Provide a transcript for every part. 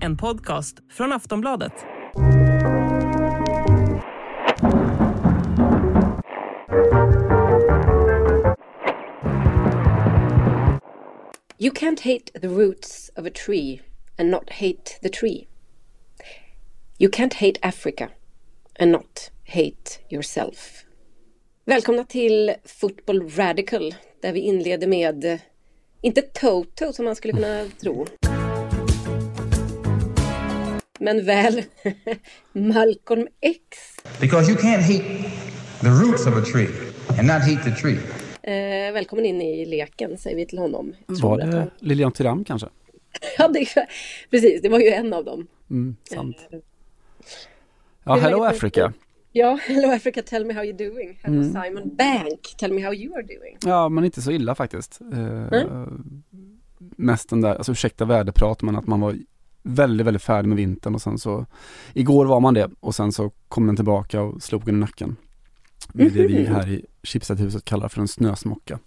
En podcast från Aftonbladet. You can't hate the roots of a tree and not hate the tree. You can't hate Africa and not hate yourself. Välkomna till Football Radical där vi inleder med, inte Toto som man skulle kunna tro, men väl Malcolm X. Because you can't hate the roots of a tree and not hate the tree. Eh, välkommen in i leken säger vi till honom. Var det han- Lilian Thuram kanske? Ja, det, precis, det var ju en av dem. Mm, sant. Eh, Ja, hello? Africa. Ja, Hello Africa, tell me how you're doing. Hello Mm. Simon Bank, tell me how you are doing. Ja, men inte så illa faktiskt. Eh, Nej. mest den där, alltså ursäkta väderprat, men att man var väldigt, väldigt färdig med vintern och sen så Igår var man det och sen så kom den tillbaka och slog en i nacken. Med det vi Mhm. här i Schibstedhuset kallar för en snösmocka.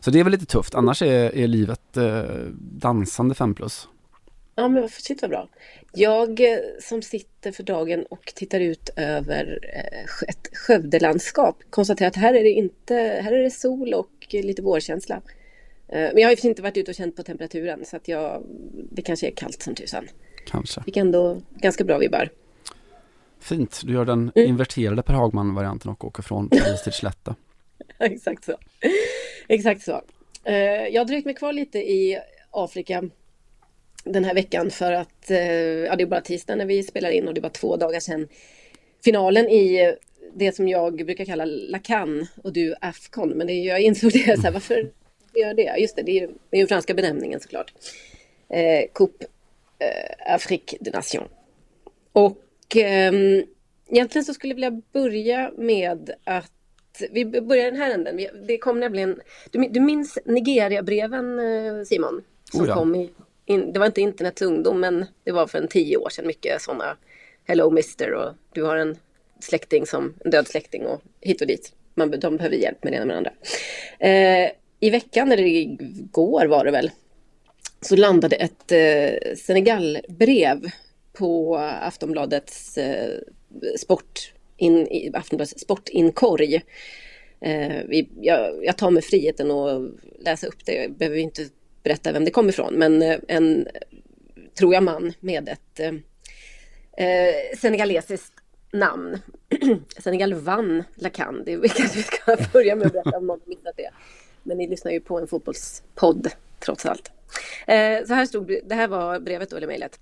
Så det är väl lite tufft, annars är, är livet eh, dansande 5 plus. Ja, men vad- shit vad bra. Jag eh, som sitter för dagen och tittar ut över eh, ett Skövdelandskap konstaterar att här är det inte, här är det sol och lite vårkänsla. Eh, Men jag har ju inte varit ute och känt på temperaturen så att jag, det kanske är kallt som tusan. Kanske. Fick ändå ganska bra vibbar. Fint, du gör den Mm. inverterade Per Hagman-varianten och åker från Paris till Slätta. Exakt så. Exakt så. Jag har dröjt mig kvar lite i Afrika den här veckan för att eh, ja, det är bara tisdag när vi spelar in och det var två dagar sedan finalen i det som jag brukar kalla Lacan och du Afcon. Men det, är- jag insåg det, så här, varför gör det? Just det, det är ju det är ju franska benämningen såklart. Eh, Coupe eh, Afrique de Nation. Och ehm, egentligen så skulle jag vilja börja med att vi börjar den här änden. Det kom nämligen, du, du minns Nigeria-breven eh, Simon? Som Oh ja. kom i, in, det var inte internets ungdom men det var för en tio år sedan mycket sådana Hello Mister och du har en släkting som en död släkting och hit och dit. Man, de behöver hjälp med det ena med det andra. Eh, I veckan, eller igår var det väl, så landade ett eh, Senegalbrev på Aftonbladets eh, sport in, i Aftonbladets sportinkorg. Eh, vi, jag, jag tar mig friheten att läsa upp det. Jag behöver inte berätta vem det kommer ifrån, men eh, en, tror jag, man med ett eh, eh senegalesiskt namn. Senegal vann Lacan. Det vi kanske ska börja med att berätta om någon missat det. Men ni lyssnar ju på en fotbollspodd trots allt. Eh, så här stod det, det här var brevet då, eller mejlet.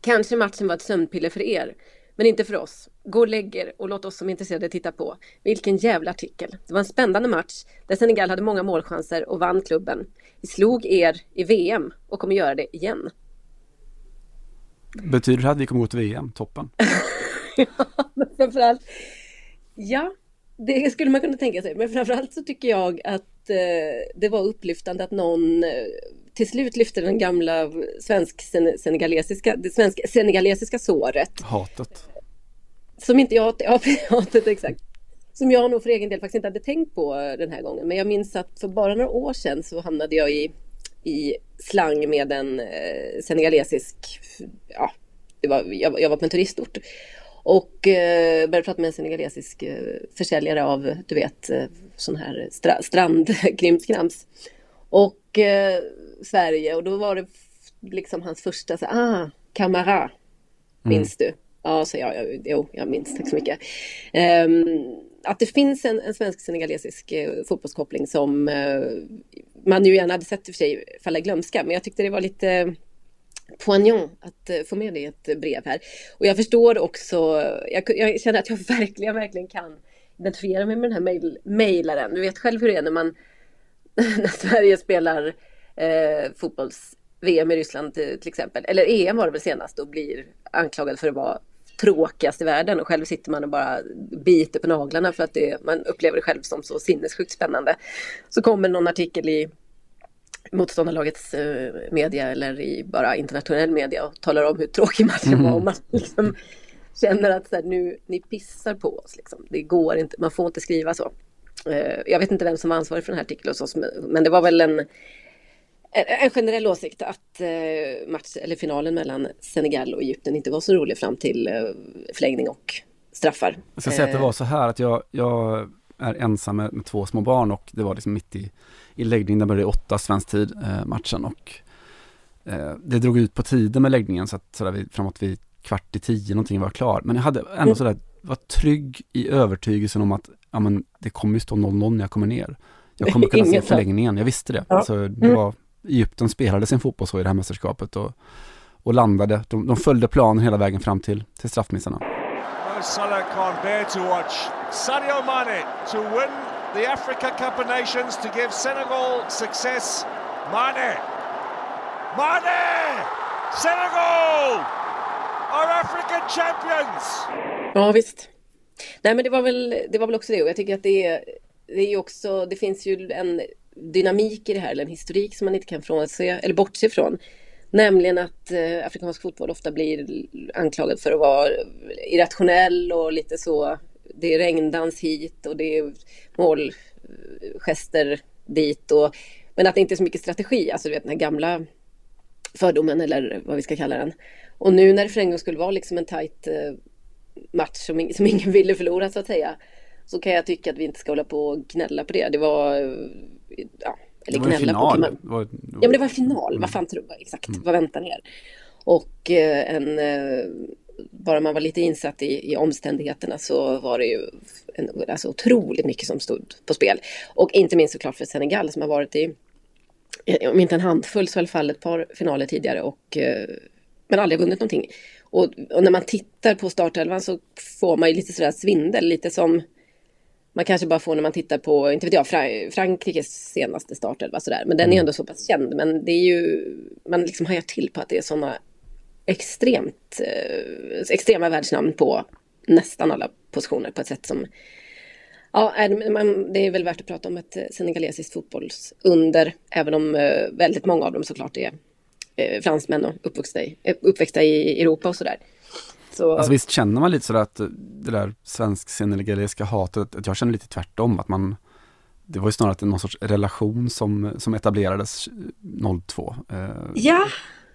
Kanske matchen var ett sömnpiller för er, men inte för oss. Gå och lägg er och låt oss som är intresserade titta på. Vilken jävla artikel. Det var en spännande match där Senegal hade många målchanser och vann klubben. Vi slog er i VM och kommer göra det igen. Betyder det att vi kommer gå till VM? Toppen. Men framförallt, ja, det skulle man kunna tänka sig. Men framförallt så tycker jag att eh, det var upplyftande att någon eh, till slut lyfte den gamla svensk-senegalesiska, det svensk-senegalesiska såret. Hatet. Som inte jag, ja, hatet exakt. Som jag nog för egen del faktiskt inte hade tänkt på den här gången. Men jag minns att för bara några år sedan så hamnade jag i, i slang med en eh, senegalesisk, ja, det var, jag, jag var på en turistort. Och eh, började prata med en senegalesisk eh, försäljare av, du vet, eh, sån här stra, strandkrimskrams. Och eh, Sverige och då var det liksom hans första, så, ah, Camara, minns du? Ja, så jag, jag, jo, jag minns, tack så mycket. Ehm, att det finns en, en svensk-senegalesisk eh, fotbollskoppling som eh, man ju gärna hade sett i och för sig falla i glömska, men jag tyckte det var lite poignant att eh, få med det i ett brev här. Och jag förstår också, jag, jag känner att jag verkligen, verkligen kan identifiera mig med den här mail, mailaren. Du vet själv hur det är när man, när Sverige spelar eh, fotbolls-VM i Ryssland till, till exempel, eller EM var det väl senast, och blir anklagad för att vara tråkigast i världen och själv sitter man och bara biter på naglarna för att det, man upplever det själv som så sinnessjukt spännande. Så kommer någon artikel i motståndarlagets eh, media eller i bara internationell media och talar om hur tråkig matchen var och man liksom känner att så här, nu, ni pissar på oss. Liksom. Det går inte, man får inte skriva så. Eh, jag vet inte vem som var ansvarig för den här artikeln hos oss, men det var väl en en generell åsikt att match, eller finalen mellan Senegal och Egypten inte var så rolig fram till förlängning och straffar. Jag ska säga att det var så här att jag, jag är ensam med, med, två små barn och det var liksom mitt i, i läggning, den började åtta svensk tid, eh, matchen och eh, det drog ut på tiden med läggningen så att sådär vid, framåt vid kvart i tio någonting var klar. Men jag hade ändå mm. sådär, var trygg i övertygelsen om att ja, men det kommer ju stå 0-0 när jag kommer ner. Jag kommer kunna se förlängningen, jag visste det. Ja. Alltså, det mm. var, Egypten spelade sin fotboll så i det här mästerskapet och, och landade. De, de följde planen hela vägen fram till, till straffmissarna. Salah can't bear to watch Sadio Mane to win the Africa Cup of Nations to give Senegal success. Mane! Mane! Senegal are African champions! Ja, visst. Nej, men det var väl, det var väl också det. Och jag tycker att det är, det är ju också, det finns ju en dynamik i det här, eller en historik som man inte kan frånse, eller bortse ifrån. Nämligen att eh, afrikansk fotboll ofta blir anklagad för att vara irrationell och lite så. Det är regndans hit och det är målgester dit. Och, men att det inte är så mycket strategi, alltså du vet den här gamla fördomen eller vad vi ska kalla den. Och nu när det för en gång skulle vara liksom en tajt eh, match som, som ingen ville förlora så att säga. Så kan jag tycka att vi inte ska hålla på och gnälla på det. Det var eh, ja, eller gnälla final. på. Man... Var, var... Ja men det var final, mm. vad fan tror jag exakt, mm. vad väntar ni er? Och eh, en, eh, bara man var lite insatt i, i omständigheterna så var det ju en, alltså otroligt mycket som stod på spel. Och inte minst såklart för Senegal som har varit i, eh, om inte en handfull så i alla fall ett par finaler tidigare och eh, men aldrig vunnit någonting. Och, och, när man tittar på startelvan så får man ju lite sådär svindel, lite som man kanske bara får när man tittar på, inte vet jag, Frankrikes senaste startelva sådär. Men den är mm. ändå så pass känd. Men det är ju, man liksom hajar till på att det är sådana extremt, eh, extrema världsnamn på nästan alla positioner på ett sätt som Ja, man, det är väl värt att prata om ett eh, senegalesiskt fotbollsunder, även om eh, väldigt många av dem såklart är eh, fransmän och uppvuxna i, uppväxta i Europa och sådär. Så... Alltså visst känner man lite sådär att det där svensk-senegaliska hatet, att jag känner lite tvärtom, att man det var ju snarare någon sorts relation som, som etablerades 02. Eh, ja.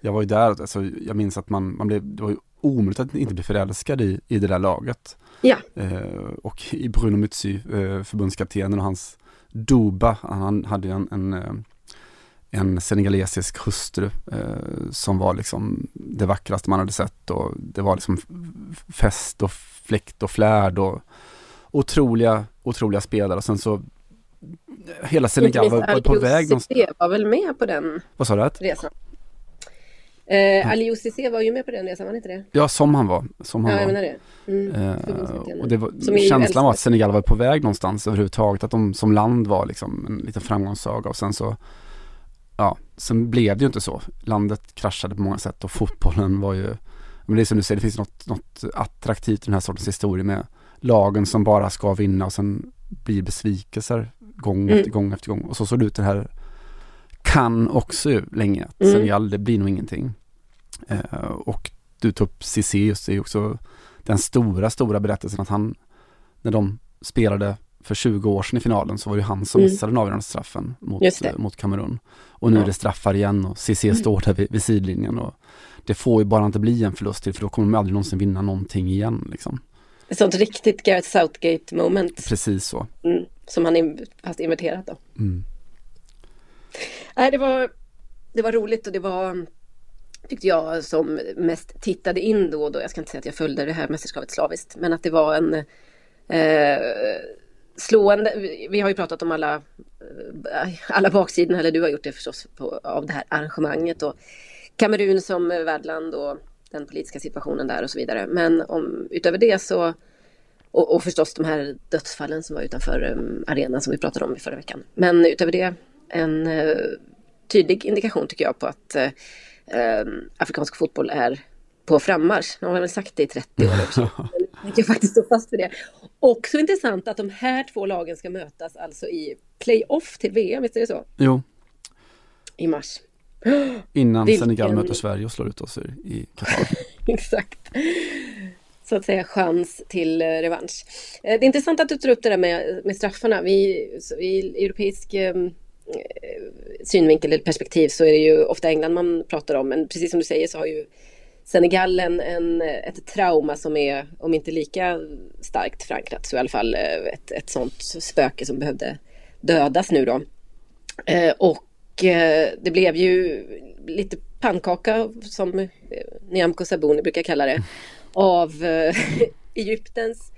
Jag var ju där, alltså, jag minns att man, man blev, det var ju omöjligt att inte bli förälskad i, i det där laget. Ja. Eh, och i Bruno Mützy, eh, förbundskaptenen och hans Duba, han hade en, en en senegalesisk hustru eh, som var liksom det vackraste man hade sett och det var liksom fest och fläkt och flärd och otroliga, otroliga spelare och sen så hela Senegal var, var på väg någonstans. var väl med på den Vad sa du? resan? Eh, Ali Cissé var ju med på den resan, var inte det? Ja, som han var. Som han ja, jag menar det. Mm, eh, och det var, känslan var att Senegal var på väg någonstans överhuvudtaget, att de som land var liksom en liten framgångssaga och sen så ja, sen blev det ju inte så. Landet kraschade på många sätt och fotbollen var ju, men det är som du säger, det finns något, något attraktivt i den här sortens historia med lagen som bara ska vinna och sen blir besvikelser gång mm. efter gång efter gång. Och så såg det ut det här kan också länge, att mm. Senegal, det blir nog ingenting. Eh, och du tog upp Cissé just, det är också den stora, stora berättelsen att han, när de spelade för 20 år sedan i finalen så var det han som mm. missade den avgörande straffen mot, eh, mot Kamerun. Och nu ja. är det straffar igen och CC mm. står där vid, vid sidlinjen och det får ju bara inte bli en förlust till för då kommer de aldrig någonsin vinna någonting igen liksom. Ett sånt riktigt Gareth Southgate moment. Precis så. Mm. Som han in, fast inverterat då. Mm. Nej, det var, det var roligt och det var tyckte jag som mest tittade in då och då. Jag ska inte säga att jag följde det här mästerskapet slaviskt, men att det var en eh, slående, vi har ju pratat om alla, eh, alla baksidorna, eller du har gjort det förstås, på, av det här arrangemanget och Kamerun som värdland och den politiska situationen där och så vidare. Men om, utöver det så, och, och förstås de här dödsfallen som var utanför eh, arenan som vi pratade om i förra veckan. Men utöver det en eh, tydlig indikation tycker jag på att eh, afrikansk fotboll är på frammarsch. Nu har väl sagt det i 30 år också. Jag kan faktiskt stå fast vid det. Också intressant att de här två lagen ska mötas alltså i playoff till VM, visst är det så? Jo. I mars. Innan Vilken... Senegal möter Sverige och slår ut oss i Qatar. Exakt. Så att säga chans till eh, revansch. Eh, det är intressant att du tar upp det där med, med straffarna. Vi, vi europeisk ehm, synvinkel eller perspektiv så är det ju ofta England man pratar om. Men precis som du säger så har ju Senegal en, en, ett trauma som är, om inte lika starkt förankrat, så i alla fall eh, ett, ett sånt spöke som behövde dödas nu då. Eh, och eh, det blev ju lite pannkaka, som eh, Nyamko Sabuni brukar kalla det, av eh, Egyptens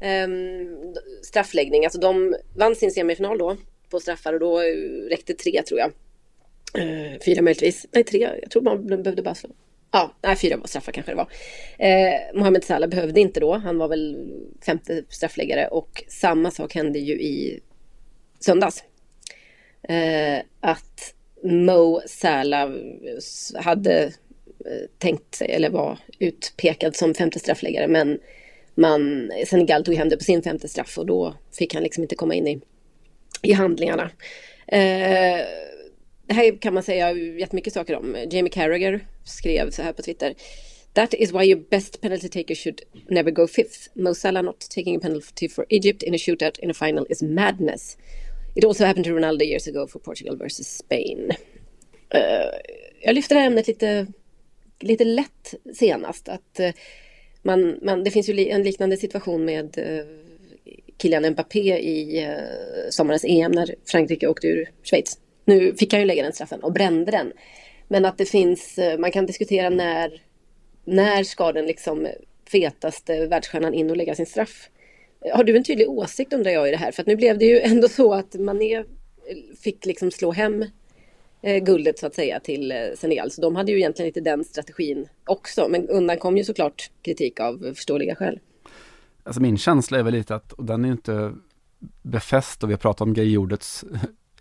ehm, straffläggning. Alltså de vann sin semifinal då på straffar och då eh, räckte tre tror jag. Eh, fyra möjligtvis. Nej, tre. Jag tror man behövde bara slå. Ja, nej, fyra straffar kanske det var. Eh, Mohamed Salah behövde inte då. Han var väl femte straffläggare och samma sak hände ju i söndags. Eh, att Mo Salah hade eh, tänkt sig, eller var utpekad som femte straffläggare, men man, Senegal tog hem det på sin femte straff och då fick han liksom inte komma in i, i handlingarna. Eh, det här kan man säga jättemycket saker om. Jamie Carragher skrev så här på Twitter. That is why your best penalty taker should never go fifth. Mo Salah not taking a penalty for Egypt in a shootout in a final is madness. It also happened to Ronaldo years ago for Portugal versus Spain. Uh, jag lyfter det här ämnet lite, lite lätt senast. Att uh, man, man, det finns ju en liknande situation med uh, Kylian Mbappé i uh, sommarens EM när Frankrike åkte ur Schweiz. Nu fick han ju lägga den straffen och brände den. Men att det finns, eh, man kan diskutera när, när ska den liksom fetaste världsstjärnan in och lägga sin straff? Eh, har du en tydlig åsikt undrar jag i det här? För att nu blev det ju ändå så att Mané eh, fick liksom slå hem guldet så att säga till Senegal. Så de hade ju egentligen inte den strategin också. Men undan kom ju såklart kritik av förståeliga skäl. Alltså min känsla är väl lite att, och den är ju inte befäst och vi har pratat om grejordets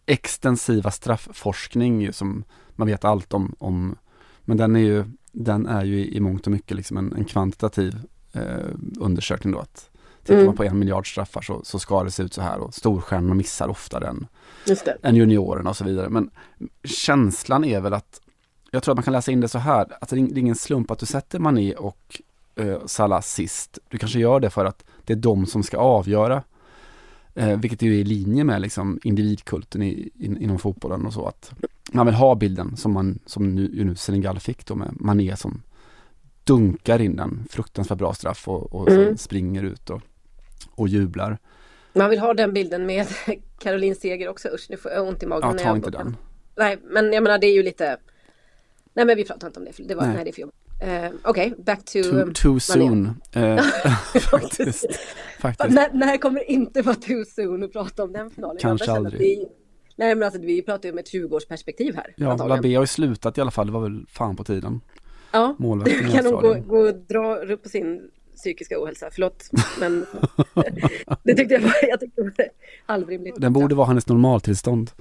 extensiva straffforskning som man vet allt om, om men den är ju, den är ju i mångt och mycket liksom en, en kvantitativ eh, undersökning då. Att Tittar mm. man på en miljard straffar så, så ska det se ut så här och storstjärnorna missar oftare än, än juniorerna och så vidare. Men känslan är väl att, jag tror att man kan läsa in det så här, att det är ingen slump att du sätter Mané och eh, Salah sist. Du kanske gör det för att det är de som ska avgöra. Eh, vilket är i linje med liksom individkulten i, in, inom fotbollen och så att man vill ha bilden som man, som nu, nu Senegal fick då med Mané som dunkar in den, fruktansvärt bra straff och, och mm. springer ut och och jublar. Man vill ha den bilden med Caroline Seger också. Usch, nu får jag ont i magen. Ja, ta inte den. Nej, men jag menar det är ju lite... Nej, men vi pratar inte om det. det var, nej. nej det är för jobbigt. Uh, Okej, okay, back to... Too, too soon. Uh, faktiskt. Faktiskt. När, när kommer inte vara too soon att prata om den finalen? Kanske aldrig. Vi, nej, men alltså vi pratar ju om ett 20-årsperspektiv här. Ja, Labé har ju slutat i alla fall. Det var väl fan på tiden. Ja, Målvakten kan hon gå, gå och dra upp på sin psykiska ohälsa. Förlåt, men det tyckte jag var, jag tyckte det var halvrimligt. Den borde vara hennes normaltillstånd.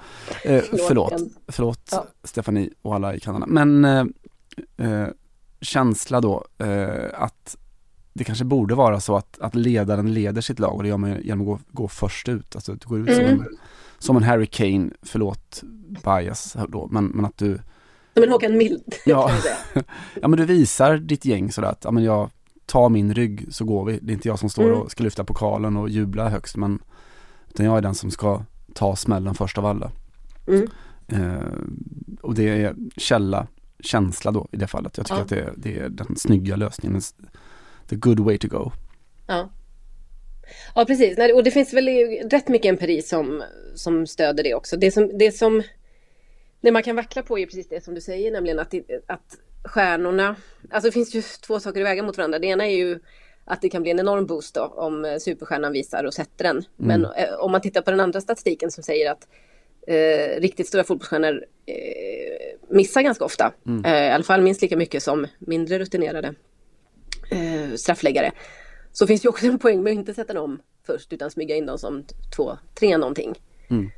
Eh, förlåt, förlåt ja. Stefanie och alla i Kanada. Men eh, eh, känsla då eh, att det kanske borde vara så att, att ledaren leder sitt lag och det gör man genom att gå, gå först ut. Alltså att du går ut mm. som, en, som en Harry Kane, förlåt bias då, men, men att du som en Håkan Mild. Ja. ja men du visar ditt gäng sådär att ja, men jag, ta min rygg så går vi. Det är inte jag som står mm. och ska lyfta pokalen och jubla högst men utan jag är den som ska ta smällen först av alla. Mm. Eh, och det är källa, känsla då i det fallet. Jag tycker ja. att det, det, är den snygga lösningen. The good way to go. Ja. Ja precis, och det finns väl rätt mycket empiri som, som stöder det också. Det som, det som det man kan vackla på är precis det som du säger, nämligen att, att stjärnorna, alltså det finns ju två saker i vägen mot varandra. Det ena är ju att det kan bli en enorm boost då om eh, superstjärnan visar och sätter den. Mm. Men eh, om man tittar på den andra statistiken som säger att eh, riktigt stora fotbollsstjärnor eh, missar ganska ofta. Mm. Eh, I alla fall minst lika mycket som mindre rutinerade eh, straffläggare. Så finns ju också en poäng med att inte sätta dem först utan smyga in dem som två, tre någonting. Mm.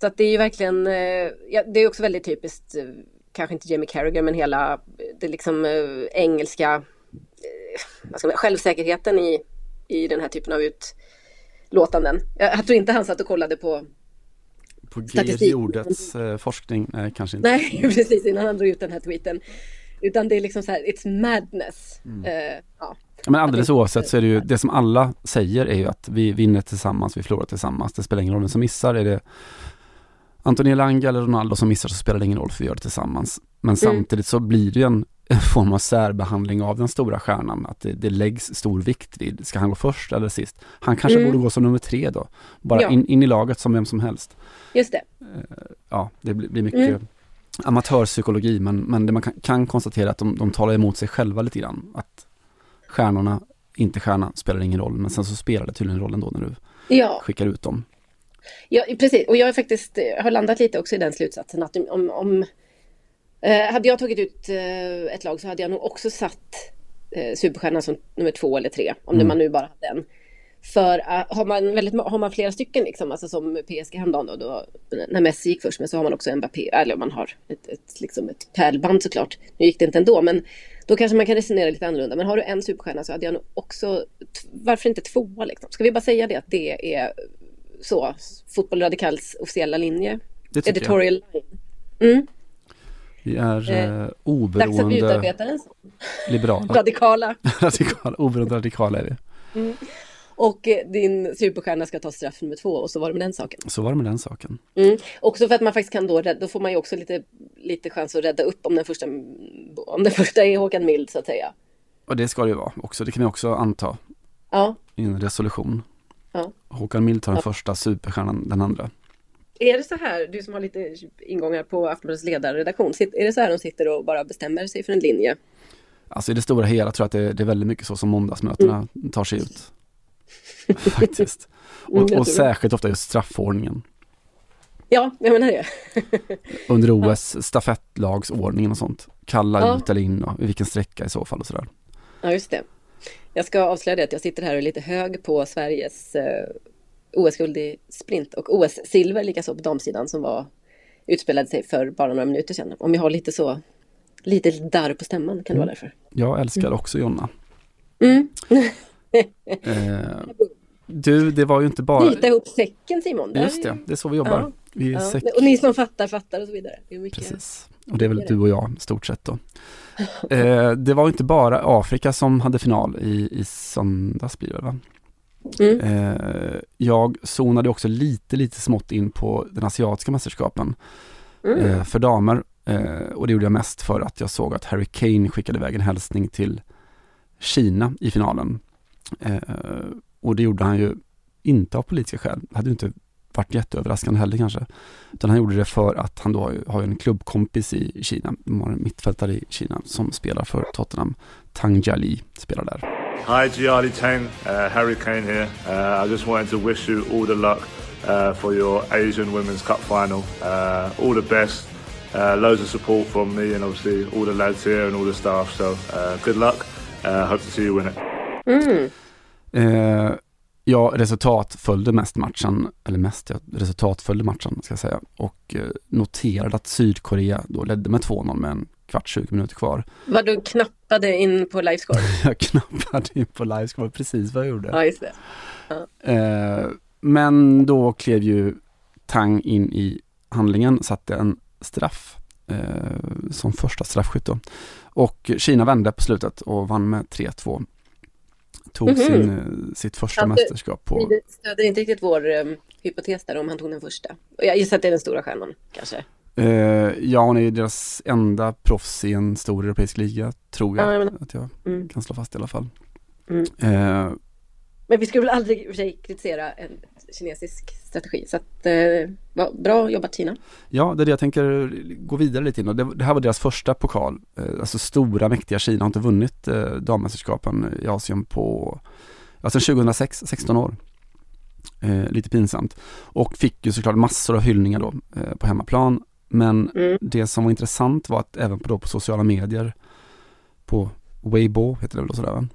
Så att det är ju verkligen, ja, det är också väldigt typiskt kanske inte Jamie Carragher, men hela det liksom engelska vad ska man, självsäkerheten i, i den här typen av utlåtanden. Jag, tror inte han satt och kollade på på Geir Jordets äh, forskning, nej kanske inte. Nej, precis innan han drog ut den här tweeten. Utan det är liksom så här, it's madness. Mm. Uh, ja. Men alldeles oavsett så är det ju, det som alla säger är ju att vi vinner tillsammans, vi förlorar tillsammans. Det spelar ingen roll vem som missar. Är det Antonija Elanga eller Ronaldo som missar så spelar det ingen roll för vi gör det tillsammans. Men mm. samtidigt så blir det ju en, en, form av särbehandling av den stora stjärnan. Att det, det läggs stor vikt vid, ska han gå först eller sist? Han kanske mm. borde gå som nummer tre då. Bara ja. in, in, i laget som vem som helst. Just det. Eh, ja, det blir, blir mycket mm. Amatörpsykologi men, men det man kan, kan konstatera att de, de talar emot sig själva lite grann. Att stjärnorna, inte stjärna, spelar ingen roll men sen så spelar det tydligen roll ändå när du ja. skickar ut dem. Ja, precis. Och jag har faktiskt har landat lite också i den slutsatsen att om, om eh, hade jag tagit ut eh, ett lag så hade jag nog också satt eh, superstjärnan som nummer två eller tre, om mm. man nu bara hade en. För uh, har, man väldigt, har man flera stycken, liksom, alltså som PSG häromdagen då, då, när Messi gick först, men så har man också Mbappé, eller man har ett, ett, liksom ett pärlband såklart. Nu gick det inte ändå, men då kanske man kan resonera lite annorlunda. Men har du en superstjärna så hade jag nog också, varför inte tvåa liksom? Ska vi bara säga det att det är så, Fotboll Radikals officiella linje? Det Editorial jag. Mm. Vi är eh, oberoende... Dags att utarbeta en sån. Liberala. radikala. radikala. Oberoende radikala är det. Mm. Och eh, din superstjärna ska ta straff nummer två och så var det med den saken. Så var det med den saken. Mm. Också för att man faktiskt kan då, då får man ju också lite, lite chans att rädda upp om den första, om den första är Håkan Mild så att säga. Och det ska det ju vara också, det kan vi också anta. Ja. I en resolution. Ja. Håkan Mild tar den ja. första, superstjärnan den andra. Är det så här, du som har lite ingångar på Aftonbladets ledarredaktion, är det så här de sitter och bara bestämmer sig för en linje? Alltså i det stora hela tror jag att det, det är väldigt mycket så som måndagsmötena mm. tar sig ut. Faktiskt. Och, mm, och särskilt ofta just straffordningen. Ja, jag menar det. Under OS, stafettlagsordningen och sånt. Kalla ja. ut eller in och i vilken sträcka i så fall och sådär. Ja, just det. Jag ska avslöja det att jag sitter här och är lite hög på Sveriges eh, OS-guld i sprint och OS-silver likaså på damsidan som var utspelade sig för bara några minuter sedan. Om jag har lite så, lite darr på stämman kan det vara mm. därför. Jag älskar mm. också Jonna. Mm. eh, du, det var ju inte bara... Knyta ihop säcken Simon. Just det, det är så vi jobbar. Ja. Vi ja. Och ni som fattar, fattar och så vidare. Mycket... Precis. Och det är väl du och jag stort sett då. eh, det var inte bara Afrika som hade final i, i söndags blir det va? Mm. Eh, jag zonade också lite, lite smått in på den asiatiska mästerskapen mm. eh, för damer. Eh, och det gjorde jag mest för att jag såg att Harry Kane skickade iväg en hälsning till Kina i finalen. Eh, och det gjorde han ju inte av politiska skäl. Det hade ju inte varit jätteöverraskande heller kanske. Utan han gjorde det för att han då har, ju, har en klubbkompis i Kina, en mittfältare i Kina som spelar för Tottenham. Tang Jiali spelar där. Hi Jiali Tang, uh, Harry Kane here. Uh, I just wanted to wish you all the luck uh, for your Asian Women's Cup final. Uh, all the best. Uh, loads of support from me and obviously all the lads here and all the staff. So uh, good luck. Uh, hope to see you win it. Mm. Ja, resultat följde mest matchen, eller mest, ja, resultat följde matchen ska jag säga. Och eh, noterade att Sydkorea då ledde med 2-0 med en kvart, 20 minuter kvar. Vad du knappade in på livescore? jag knappade in på livescore, precis vad jag gjorde. Ja, just det. Ja. Eh, men då klev ju Tang in i handlingen, satte en straff eh, som första straffskytt då. Och Kina vände på slutet och vann med 3-2 tog mm -hmm. sin, eh, sitt första alltså, mästerskap på... Det stöder inte riktigt vår um, hypotes där om han tog den första. Och jag gissar att det är den stora stjärnan kanske. Uh, ja, hon är ju deras enda proffs i en stor europeisk liga, tror jag. Ja, jag att jag mm. kan slå fast i alla fall. Mm. Uh, men vi skulle väl aldrig i och för sig kritisera en kinesisk strategi. Så att, eh, bra jobbat Tina. Ja, det är det jag tänker gå vidare lite in och det, det här var deras första pokal. Eh, alltså stora mäktiga Kina har inte vunnit eh, dammästerskapen i Asien på, ja sedan 2006, 16 år. Eh, lite pinsamt. Och fick ju såklart massor av hyllningar då eh, på hemmaplan. Men mm. det som var intressant var att även på, då på sociala medier, på Weibo heter det väl och sådär va?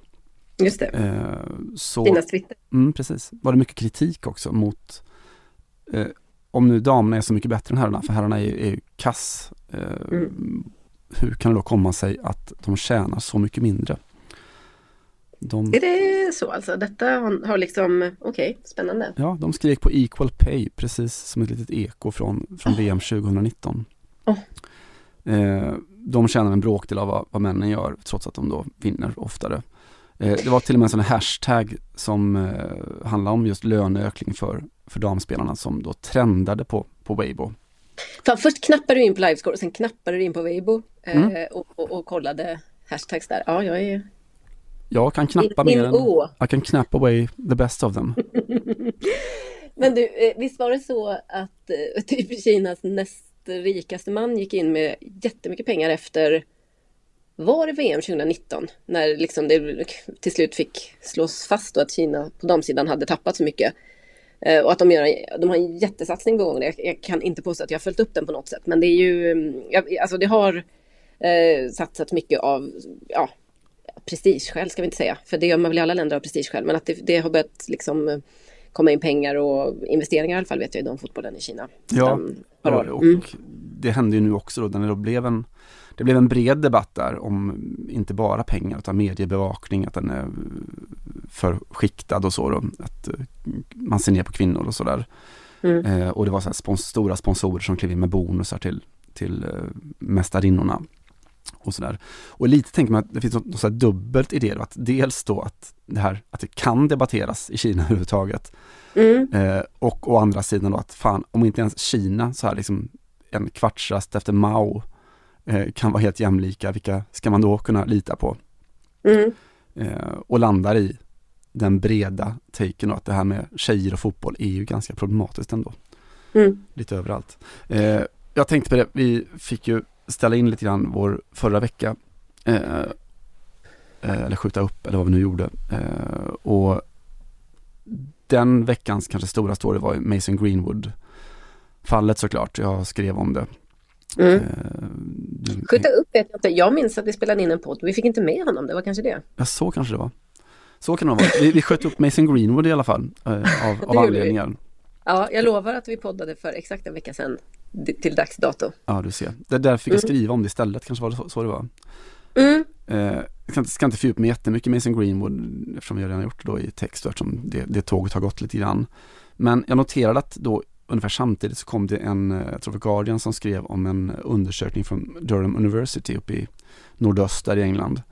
Just det. Eh, så, Tinas Twitter. Mm, precis. Var det mycket kritik också mot eh, om nu damerna är så mycket bättre än herrarna, för herrarna är, är ju kass. Eh, mm. Hur kan det då komma sig att de tjänar så mycket mindre? De... Är det så alltså? Detta har liksom, okej, okay, spännande. Ja, de skrek på equal pay, precis som ett litet eko från, från oh. VM 2019. Oh. Eh, de tjänar en bråkdel av vad, vad männen gör, trots att de då vinner oftare. Eh, det var till och med en sån hashtag som eh, handlar om just löneökning för, för damspelarna som då trendade på, på Weibo. Fan, först knappade du in på Livescore och sen knappade du in på Weibo eh, mm. och, och, och, kollade hashtags där. Ja, jag är... Jag kan knappa in, mer än... Jag kan knappa away the best of them. Men du, visst var det så att typ Kinas näst rikaste man gick in med jättemycket pengar efter var det VM 2019? När liksom det till slut fick slås fast att Kina på damsidan hade tappat så mycket. Eh, och att de, gör, de har en jättesatsning på gång. Jag, jag kan inte påstå att jag har följt upp den på något sätt. Men det är ju, mm, alltså det har eh, satsats mycket av, ja, prestigeskäl ska vi inte säga. För det gör man väl i alla länder av prestigeskäl. Men att det, det har börjat liksom eh, komma in pengar och investeringar i alla fall vet jag i de fotbollen i Kina. Ja, ja och mm. det hände ju nu också då när det blev en det blev en bred debatt där om inte bara pengar utan mediebevakning, att den är för skiktad och så då, att eh, man ser ner på kvinnor och sådär. Mm. Eh, och det var så spons stora sponsorer som klev in med bonusar till, till eh, mästarinnorna. Och sådär. Och lite tänker man att det finns något, något så dubbelt i det då, att dels då att det här att det kan debatteras i Kina överhuvudtaget. Mm. Eh, och å andra sidan då att fan, om inte ens Kina så här liksom en kvartsrast efter Mao kan vara helt jämlika, vilka ska man då kunna lita på? Mm. Eh, och landar i den breda taken att det här med tjejer och fotboll är ju ganska problematiskt ändå. Mm. Lite överallt. Eh, jag tänkte på det, vi fick ju ställa in lite grann vår förra vecka. Eh, eh, eller skjuta upp, eller vad vi nu gjorde. Eh, och den veckans kanske stora story var Mason Greenwood fallet såklart. Jag skrev om det. Mm. Uh, Skjuta upp vet jag inte. Jag minns att vi spelade in en podd vi fick inte med honom. Det var kanske det. Ja, så kanske det var. Så kan det vara. Vi, vi sköt upp Mason Greenwood i alla fall. Uh, av, av anledningar. Ja, jag lovar att vi poddade för exakt en vecka sedan till dags dato. Ja, du ser. Det där fick jag mm. skriva om det istället. Kanske var det så, så det var. Mm. Uh, jag ska inte, ska inte fördjupa mig jättemycket Mason Greenwood eftersom jag redan gjort det då i text och eftersom det, det tåget har gått lite grann. Men jag noterade att då ungefär samtidigt så kom det en, eh, jag tror det Guardian som skrev om en undersökning från Durham University uppe i nordöstra i England.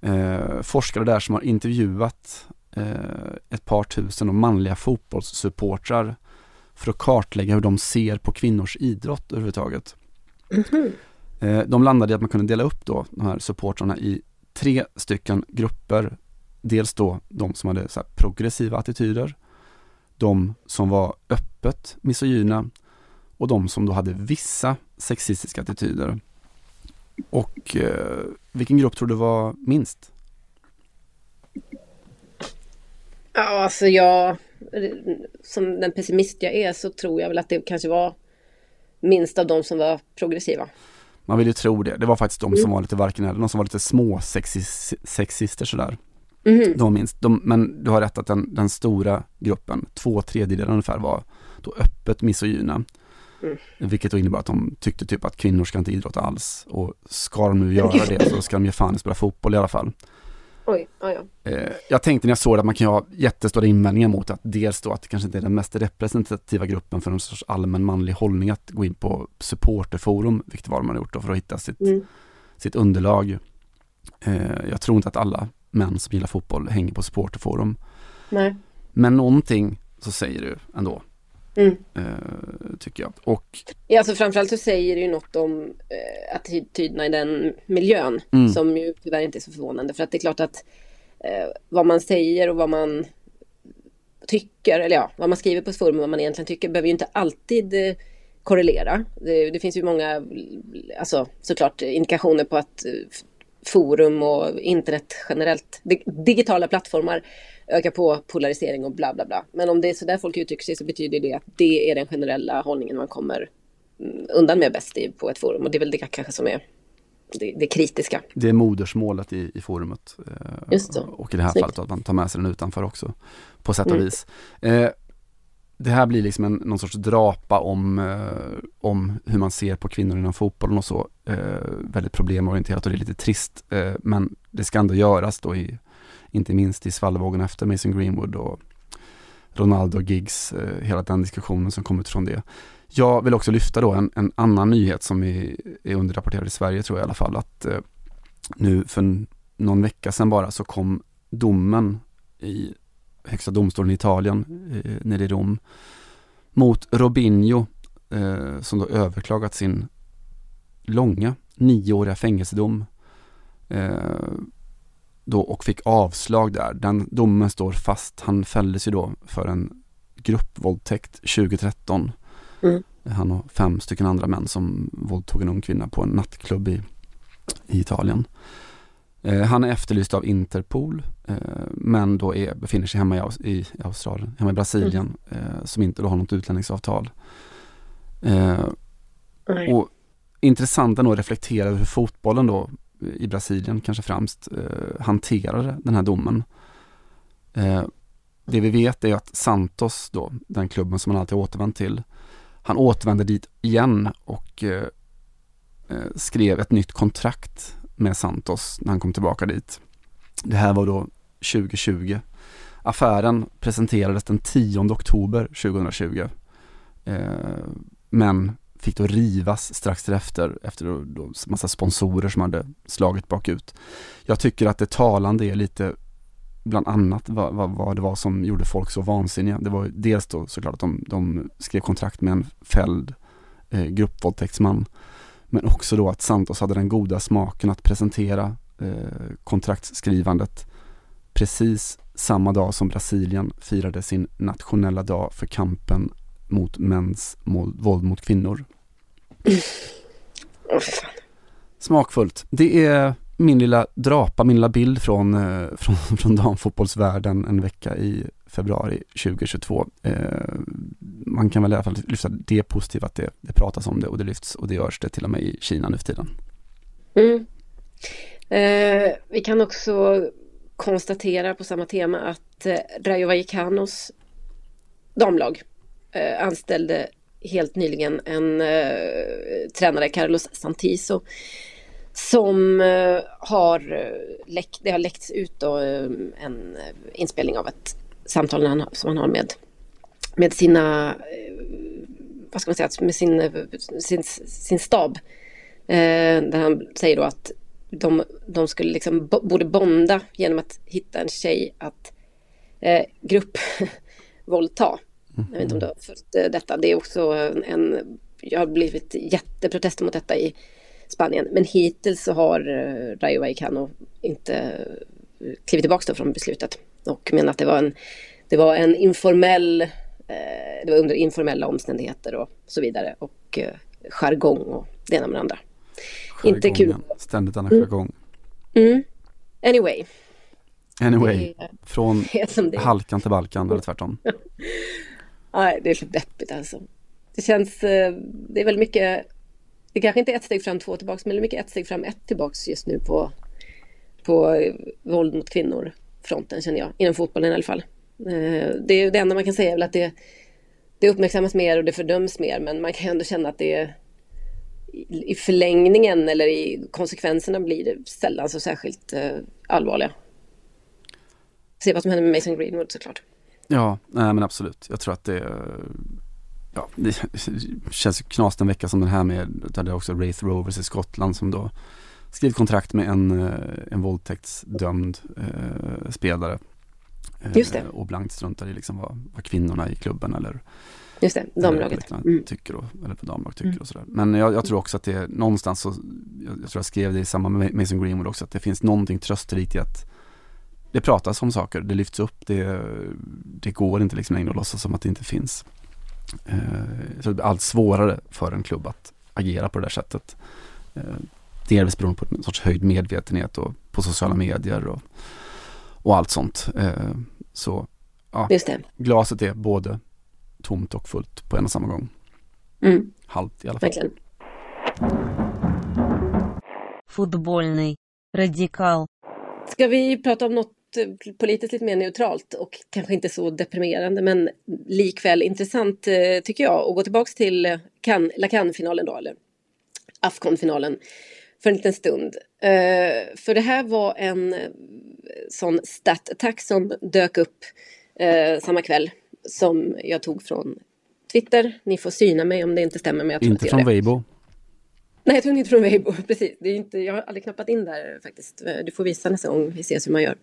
Eh, forskare där som har intervjuat eh, ett par tusen manliga fotbollssupportrar för att kartlägga hur de ser på kvinnors idrott överhuvudtaget. Mm -hmm. eh, de landade i att man kunde dela upp då de här supportrarna i tre stycken grupper. Dels då de som hade så progressiva attityder, de som var öppet misogyna och de som då hade vissa sexistiska attityder. Och eh, vilken grupp tror du var minst? Ja, alltså jag, som den pessimist jag är så tror jag väl att det kanske var minst av de som var progressiva. Man vill ju tro det. Det var faktiskt de mm. som var lite varken eller, de som var lite små sexis, sexister sådär. Mm. De minst, de, men du har rätt att den, den stora gruppen, två tredjedelar ungefär var då öppet misogyna. Mm. Vilket då innebar att de tyckte typ att kvinnor ska inte idrotta alls. Och ska de nu göra det så ska de ge fan i spela fotboll i alla fall. Oj, oj, oj. Eh, jag tänkte när jag såg det att man kan ha jättestora invändningar mot att dels då att det kanske inte är den mest representativa gruppen för en sorts allmän manlig hållning att gå in på supporterforum, vilket var man har gjort då för att hitta sitt, mm. sitt underlag. Eh, jag tror inte att alla män som gillar fotboll hänger på supporterforum. Nej. Men någonting så säger du ändå. Mm. Eh, tycker jag. Och... Ja, alltså framförallt så säger det ju något om eh, attityderna i den miljön. Mm. Som ju tyvärr inte är så förvånande. För att det är klart att eh, vad man säger och vad man tycker, eller ja, vad man skriver på forum och vad man egentligen tycker behöver ju inte alltid eh, korrelera. Det, det, finns ju många, alltså såklart indikationer på att eh, forum och internet generellt, digitala plattformar ökar på polarisering och bla bla bla. Men om det är så där folk uttrycker sig så betyder det att det är den generella hållningen man kommer mm, undan med bäst i, på ett forum. Och det är väl det kanske som är det, det kritiska. Det är modersmålet i, i forumet. Eh, Just så. Och i det här Snyggt. fallet att man tar med sig den utanför också. På sätt och mm. vis. Eh, det här blir liksom en, någon sorts drapa om, eh, om hur man ser på kvinnor inom fotbollen och så. Eh, väldigt problemorienterat och det är lite trist. Eh, men det ska ändå göras då i, inte minst i svallvågen efter Mason Greenwood och Ronaldo Giggs, eh, hela den diskussionen som kom ut från det. Jag vill också lyfta då en, en annan nyhet som är, är underrapporterad i Sverige tror jag i alla fall, att eh, nu för någon vecka sedan bara så kom domen i Högsta domstolen i Italien, eh, nere i Rom, mot Robinho eh, som då överklagat sin långa nioåriga fängelsedom eh, då och fick avslag där. Den domen står fast. Han fälldes ju då för en gruppvåldtäkt 2013. Mm. Han och fem stycken andra män som våldtog en ung kvinna på en nattklubb i, i Italien. Eh, han är efterlyst av Interpol eh, men då är, befinner sig hemma i, i Australien, hemma i Brasilien mm. eh, som inte då har något utlänningsavtal. Eh, och intressant ändå att reflektera över hur fotbollen då i Brasilien kanske främst eh, hanterade den här domen. Eh, det vi vet är att Santos då, den klubben som han alltid återvänt till, han återvände dit igen och eh skrev ett nytt kontrakt med Santos när han kom tillbaka dit. Det här var då 2020. Affären presenterades den 10 oktober 2020. Eh, men fick då rivas strax därefter efter då, då massa sponsorer som hade slagit bakut. Jag tycker att det talande är lite bland annat vad, vad, vad, det var som gjorde folk så vansinniga. Det var dels då såklart att de, de skrev kontrakt med en fälld eh, gruppvåldtäktsman. Men också då att Santos hade den goda smaken att presentera eh, kontraktsskrivandet precis samma dag som Brasilien firade sin nationella dag för kampen mot mäns våld mot kvinnor. Mm. Oh, Smakfullt. Det är min lilla drapa, min lilla bild från, eh, från, från damfotbollsvärlden en vecka i februari 2022. Eh, man kan väl i alla fall lyfta det positiva att det, det pratas om det och det lyfts och det görs det till och med i Kina nu för tiden. Mm. Eh, vi kan också konstatera på samma tema att eh, Rayo Vallecanos damlag eh, anställde helt nyligen en eh, tränare, Carlos Santiso, som eh, har eh, läckt, det har läckts ut då, eh, en eh, inspelning av ett samtalen han, som han har med, med sina, eh, vad ska man säga, med sin, eh, sin, sin stab. Eh, där han säger då att de, de skulle liksom borde bonda genom att hitta en tjej att eh, gruppvåldta. Jag vet inte om du har följt detta. Det är också en, jag har blivit jätteprotester mot detta i Spanien. Men hittills så har Rayo Vallecano inte klivit tillbaka från beslutet och menar att det var en, det var en informell, eh, det var under informella omständigheter och så vidare och jargong och det ena med det andra. Inte kul. Ständigt denna mm. jargong. Mm. Anyway. Anyway, från halkan till Balkan eller tvärtom. Nej, det är så deppigt alltså. Det känns, det är väldigt mycket det kanske inte är ett steg fram, två tillbaks, men det är mycket ett steg fram, ett tillbaks just nu på, på våld mot kvinnor fronten känner jag, inom fotbollen i alla fall. Eh, det, är det enda man kan säga är väl att det, det uppmärksammas mer och det fördöms mer, men man kan ändå känna att det i förlängningen eller i konsekvenserna blir det sällan så särskilt eh, allvarliga. Se vad som händer med Mason Greenwood såklart. Ja, nej, men absolut. Jag tror att det ja, det känns ju knasigt en vecka som den här med, där det också Wraith Rovers i Skottland som då skrivit kontrakt med en, eh, en våldtäktsdömd eh, spelare. Eh, Just det. Och blankt struntar i liksom vad, vad kvinnorna i klubben eller Just det, damlaget. Mm. Tycker och, eller på damlag tycker mm. och sådär. Men jag, jag, tror också att det någonstans så, jag, jag, tror jag skrev det i samma med Mason Greenwood också, att det finns någonting trösterikt i att det pratas om saker, det lyfts upp, det, det går inte liksom längre att låtsas som att det inte finns. Eh, så det blir allt svårare för en klubb att agera på det där sättet. Eh, delvis beroende på en sorts höjd medvetenhet och på sociala medier och, och allt sånt. Eh, så ja, glaset är både tomt och fullt på en och samma gång. Mm. Halt i alla fall. Verkligen. Fotbollny radikal. Ska vi prata om något Eh, politiskt lite mer neutralt och kanske inte så deprimerande men likväl intressant eh, tycker jag att gå tillbaks till kan, La Cannes-finalen då, eller Afcon-finalen för en liten stund. För det här var en sån stat-attack som dök upp samma kväll som jag tog från Twitter. Ni får syna mig om det inte stämmer. Men jag tror inte från Weibo? Nej, jag tog inte från Weibo. Precis. Det är inte, jag har aldrig knappat in där faktiskt. Du får visa nästa gång vi ses hur man gör.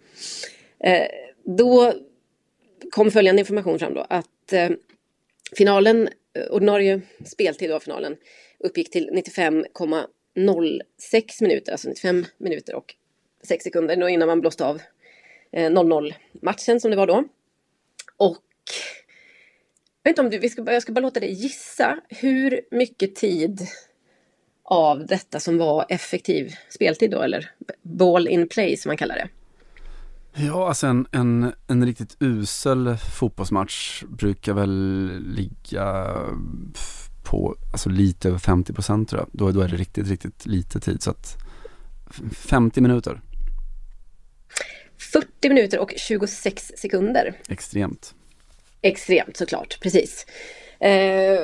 Eh, då kom följande information fram då att eh, finalen ordinarie speltid av finalen uppgick till 06 minuter, alltså 95 minuter och 6 sekunder då innan man blåste av eh, 0-0 matchen som det var då. Och jag vet inte om du, vi ska, jag ska bara låta dig gissa hur mycket tid av detta som var effektiv speltid då, eller ball in play som man kallar det. Ja, alltså en, en, en riktigt usel fotbollsmatch brukar väl ligga på alltså lite över 50 procent tror jag. Då, då är det riktigt, riktigt lite tid. Så att 50 minuter. 40 minuter och 26 sekunder. Extremt. Extremt såklart, precis. Eh,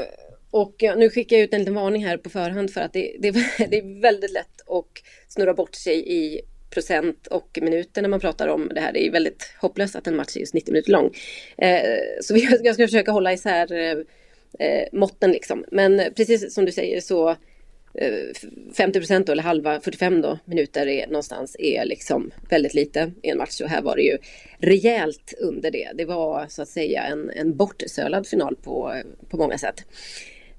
och nu skickar jag ut en liten varning här på förhand för att det, det, det är väldigt lätt att snurra bort sig i procent och minuter när man pratar om det här. Det är väldigt hopplöst att en match är just 90 minuter lång. Eh, så jag ska försöka hålla isär eh, måtten liksom. Men precis som du säger så eh, 50 procent eller halva 45 då, minuter är någonstans är liksom väldigt lite i en match och här var det ju rejält under det. Det var så att säga en, en bortsölad final på, på många sätt.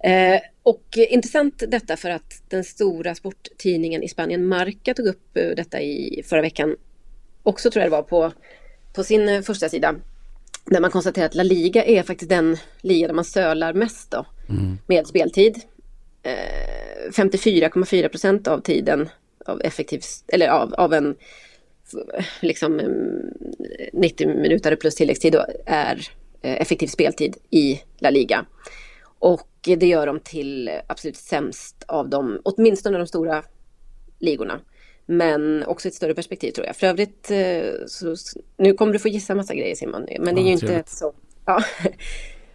Eh, och intressant detta för att den stora sporttidningen i Spanien, Marca, tog upp eh, detta i förra veckan. Också tror jag det var på, på sin eh, första sida. Där man konstaterar att La Liga är faktiskt den liga där man sölar mest då, mm. med speltid. Eh, 54,4 procent av tiden av effektiv, eller av, av en liksom eh, 90 minuter plus tilläggstid då, är eh, effektiv speltid i La Liga. Och det gör dem till absolut sämst av dem, åtminstone de stora ligorna. Men också ett större perspektiv tror jag. För övrigt, eh, så, nu kommer du få gissa massa grejer Simon. Men det är ju inte så. Ja,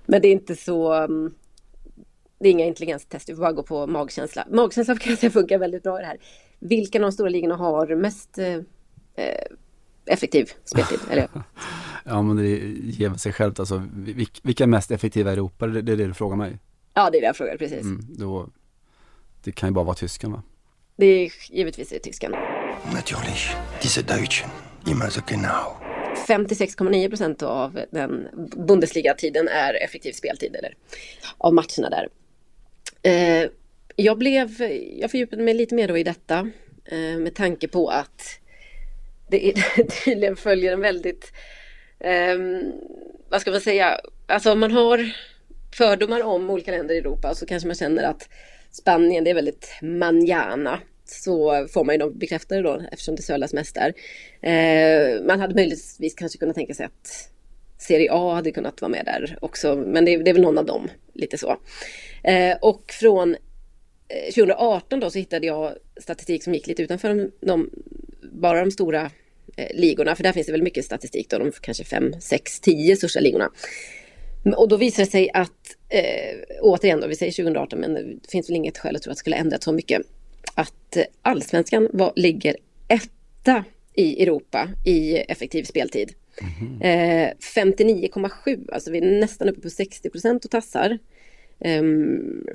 men det är inte så. Mm, det är inga intelligenstest, du får bara gå på magkänsla. Magkänsla kan jag säga funkar väldigt bra i det här. Vilka av de stora ligorna har mest eh, eh effektiv speltid? Eller? ja, men det ger sig självt alltså. Vilka är mest effektiva i Europa? Det är det du frågar mig. Ja, det är det jag frågar, precis. Mm, då, det kan ju bara vara tysken va? Det är givetvis är tysken. Natürlich, diese Deutschen, immer so genau. 56,9 procent av den Bundesliga-tiden är effektiv speltid, eller av matcherna där. Eh, jag blev, jag fördjupade mig lite mer då i detta eh, med tanke på att det, tydligen följer en väldigt, eh, vad ska man säga, alltså man har fördomar om olika länder i Europa så kanske man känner att Spanien det är väldigt manjana. Så får man ju dem bekräftade då eftersom det sölas mest där. Eh, man hade möjligtvis kanske kunnat tänka sig att Serie A hade kunnat vara med där också. Men det, det är väl någon av dem, lite så. Eh, och från eh, 2018 då så hittade jag statistik som gick lite utanför de, de bara de stora eh, ligorna. För där finns det väl mycket statistik då, de kanske 5, 6, 10 största ligorna. Och då visar det sig att, eh, återigen då, vi säger 2018, men det finns väl inget skäl att tro att det skulle ändrat så mycket. Att eh, allsvenskan var, ligger etta i Europa i effektiv speltid. Mm. Eh, 59,7, alltså vi är nästan uppe på 60 procent och tassar. Um,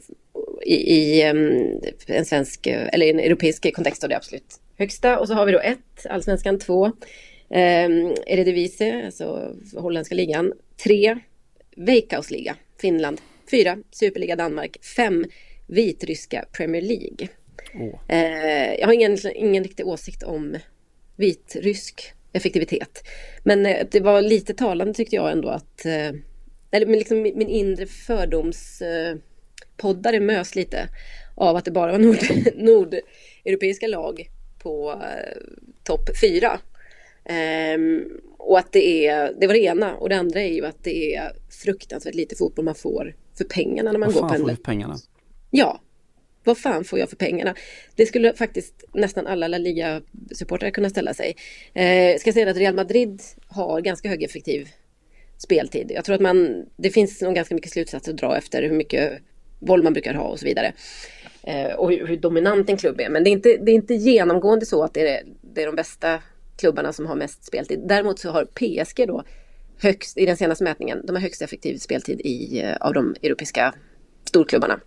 I, i um, en svensk, eller en europeisk kontext är det absolut högsta. Och så har vi då ett, allsvenskan två. Um, Eredivisie, alltså holländska ligan, tre Veikkausliga, Finland. Fyra, Superliga Danmark. Fem, Vitryska Premier League. Oh. Eh, jag har ingen, ingen riktig åsikt om vitrysk effektivitet. Men eh, det var lite talande tyckte jag ändå att eh, eller liksom min, min inre fördomspoddare mös lite av att det bara var nord, nordeuropeiska lag på topp fyra. Um, och att det är, det var det ena. Och det andra är ju att det är fruktansvärt lite fotboll man får för pengarna när man Vad går fan får du pengarna? Ja. Vad fan får jag för pengarna? Det skulle faktiskt nästan alla La Liga-supportrar kunna ställa sig. Eh, ska säga att Real Madrid har ganska hög effektiv speltid. Jag tror att man, det finns nog ganska mycket slutsatser att dra efter hur mycket boll man brukar ha och så vidare. Eh, och hur, hur, dominant en klubb är. Men det är inte, det är inte genomgående så att det är, det är de bästa klubbarna som har mest speltid. Däremot så har PSG då högst, i den senaste mätningen, de har högst effektiv speltid i, eh, av de europeiska storklubbarna.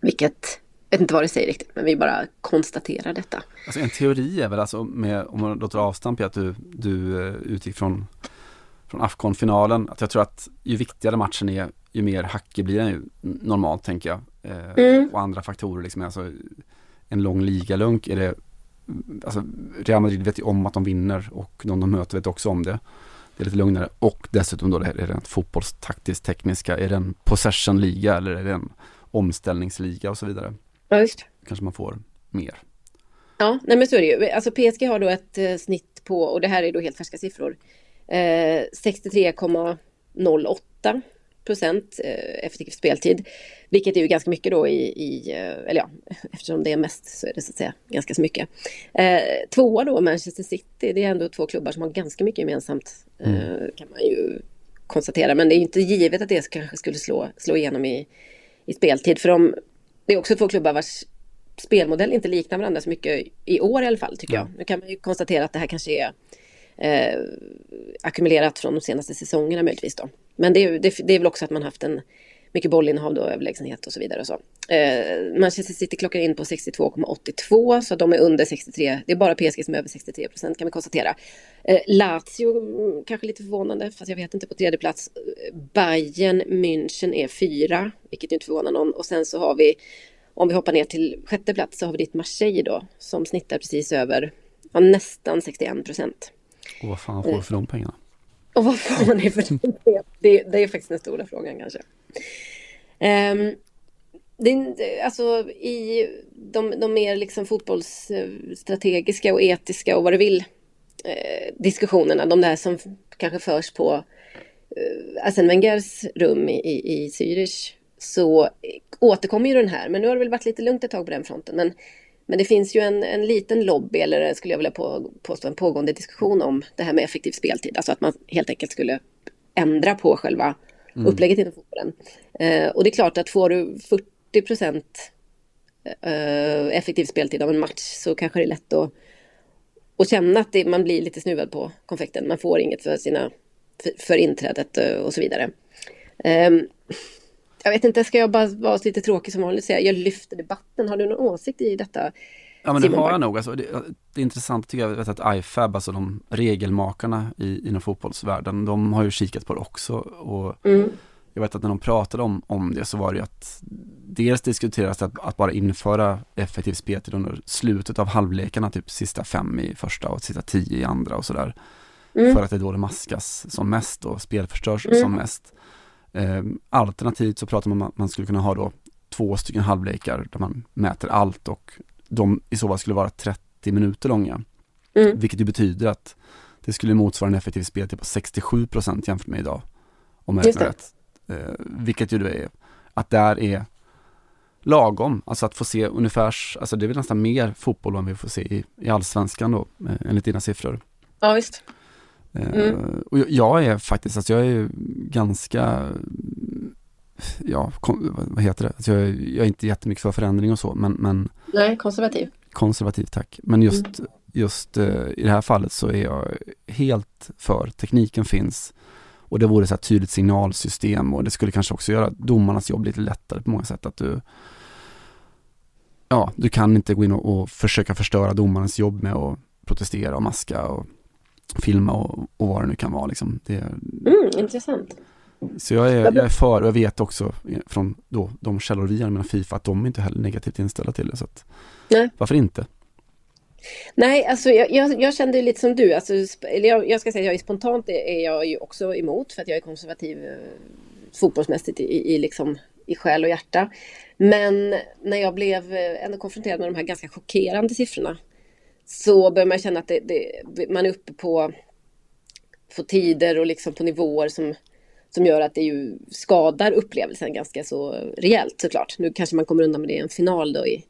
Vilket, jag vet inte vad det säger riktigt, men vi bara konstaterar detta. Alltså en teori är väl alltså, med, om man låter avstamp i att du, du eh, utgick från, från Afcon-finalen, att jag tror att ju viktigare matchen är, ju mer hackig blir den ju normalt tänker jag. Eh, mm. Och andra faktorer liksom, alltså en lång ligalunk är det, alltså Real Madrid vet ju om att de vinner och de de möter vet också om det. Det är lite lugnare och dessutom då det här är rent fotbollstaktiskt tekniska, är det en possession-liga eller är det en omställningsliga och så vidare. Ja, just. Kanske man får mer. Ja, nej men så är det ju. Alltså PSG har då ett eh, snitt på, och det här är då helt färska siffror, eh, 63,08 procent eh, effektiv speltid. Vilket är ju ganska mycket då i, i, eh, eller ja, eftersom det är mest så är det så att säga ganska så mycket. Eh, tvåa då, Manchester City, det är ändå två klubbar som har ganska mycket gemensamt. Eh, mm. kan man ju konstatera, men det är inte givet att det kanske skulle slå, slå igenom i, i speltid. För de, det är också två klubbar vars spelmodell inte liknar varandra så mycket i år i alla fall tycker ja. jag. Nu kan man ju konstatera att det här kanske är eh, ackumulerat från de senaste säsongerna möjligtvis då. Men det är, det, det är väl också att man haft en mycket bollinnehav då, överlägsenhet och så vidare och så. Eh, Manchester City klockar in på 62,82 så de är under 63. Det är bara PSG som är över 63 procent kan vi konstatera. Eh, Lazio, mm, kanske lite förvånande, fast jag vet inte på tredje plats. Bayern München är fyra, vilket inte förvånar någon. Och sen så har vi, om vi hoppar ner till sjätte plats, så har vi ditt Marseille då, som snittar precis över, ja, nästan 61 procent. Och vad fan får du för de pengarna? Och vad får man det för det? det? Det är faktiskt den stora frågan kanske. Um, det, alltså i de, de mer liksom fotbollsstrategiska och etiska och vad du vill eh, diskussionerna, de där som kanske förs på eh, Arsene Wengers rum i, i, i Zürich, så återkommer ju den här. Men nu har det väl varit lite lugnt ett tag på den fronten. Men men det finns ju en, en liten lobby, eller skulle jag vilja på, påstå en pågående diskussion om det här med effektiv speltid. Alltså att man helt enkelt skulle ändra på själva mm. upplägget inom fotbollen. Eh, och det är klart att får du 40 procent eh, effektiv speltid av en match så kanske det är lätt att, att känna att det, man blir lite snuvad på konfekten. Man får inget för, sina, för, för inträdet eh, och så vidare. Eh, jag vet inte, ska jag bara vara lite tråkig som vanligt och säga jag lyfter debatten. Har du någon åsikt i detta? Ja men det har jag nog. Alltså, det, det är intressant tycker jag att IFAB, alltså de regelmakarna i, inom fotbollsvärlden, de har ju kikat på det också. Och mm. Jag vet att när de pratade om, om det så var det ju att dels diskuteras att, att bara införa effektiv speltid under slutet av halvlekarna, typ sista fem i första och sista tio i andra och sådär. Mm. För att det är då det maskas som mest och spelförstörs mm. som mest. Eh, alternativt så pratar man om att man skulle kunna ha då två stycken halvlekar där man mäter allt och de i så fall skulle vara 30 minuter långa. Mm. Vilket ju betyder att det skulle motsvara en effektiv speltid på 67 procent jämfört med idag. Om jag räknar rätt. Eh, vilket ju då är att där är lagom, alltså att få se ungefär, alltså det är väl nästan mer fotboll än vi får se i, i allsvenskan då, eh, enligt dina siffror. Ja visst. Eh, mm. Och jag är faktiskt, alltså jag är ganska, ja, vad heter det? Alltså jag, är, jag är inte jättemycket för förändring och så, men, men Nej, konservativ. Konservativ, tack. Men just, mm. just uh, i det här fallet så är jag helt för, tekniken finns och det vore ett tydligt signalsystem och det skulle kanske också göra domarnas jobb lite lättare på många sätt. Att du, ja, du kan inte gå in och, och försöka förstöra domarens jobb med att protestera och maska och filma och, och vad det nu kan vara. Liksom. Det, mm, intressant. Så jag är, jag är för, och jag vet också från då, de källor vi med Fifa att de är inte heller negativt inställda till det. Så att, Nej. Varför inte? Nej, alltså jag, jag, jag kände lite som du. Alltså, jag, jag ska säga jag är spontant är jag ju också emot för att jag är konservativ eh, fotbollsmässigt i, i, liksom, i själ och hjärta. Men när jag blev eh, ändå konfronterad med de här ganska chockerande siffrorna så börjar man känna att det, det, man är uppe på, på tider och liksom på nivåer som, som gör att det ju skadar upplevelsen ganska så rejält såklart. Nu kanske man kommer undan med det i en final då i,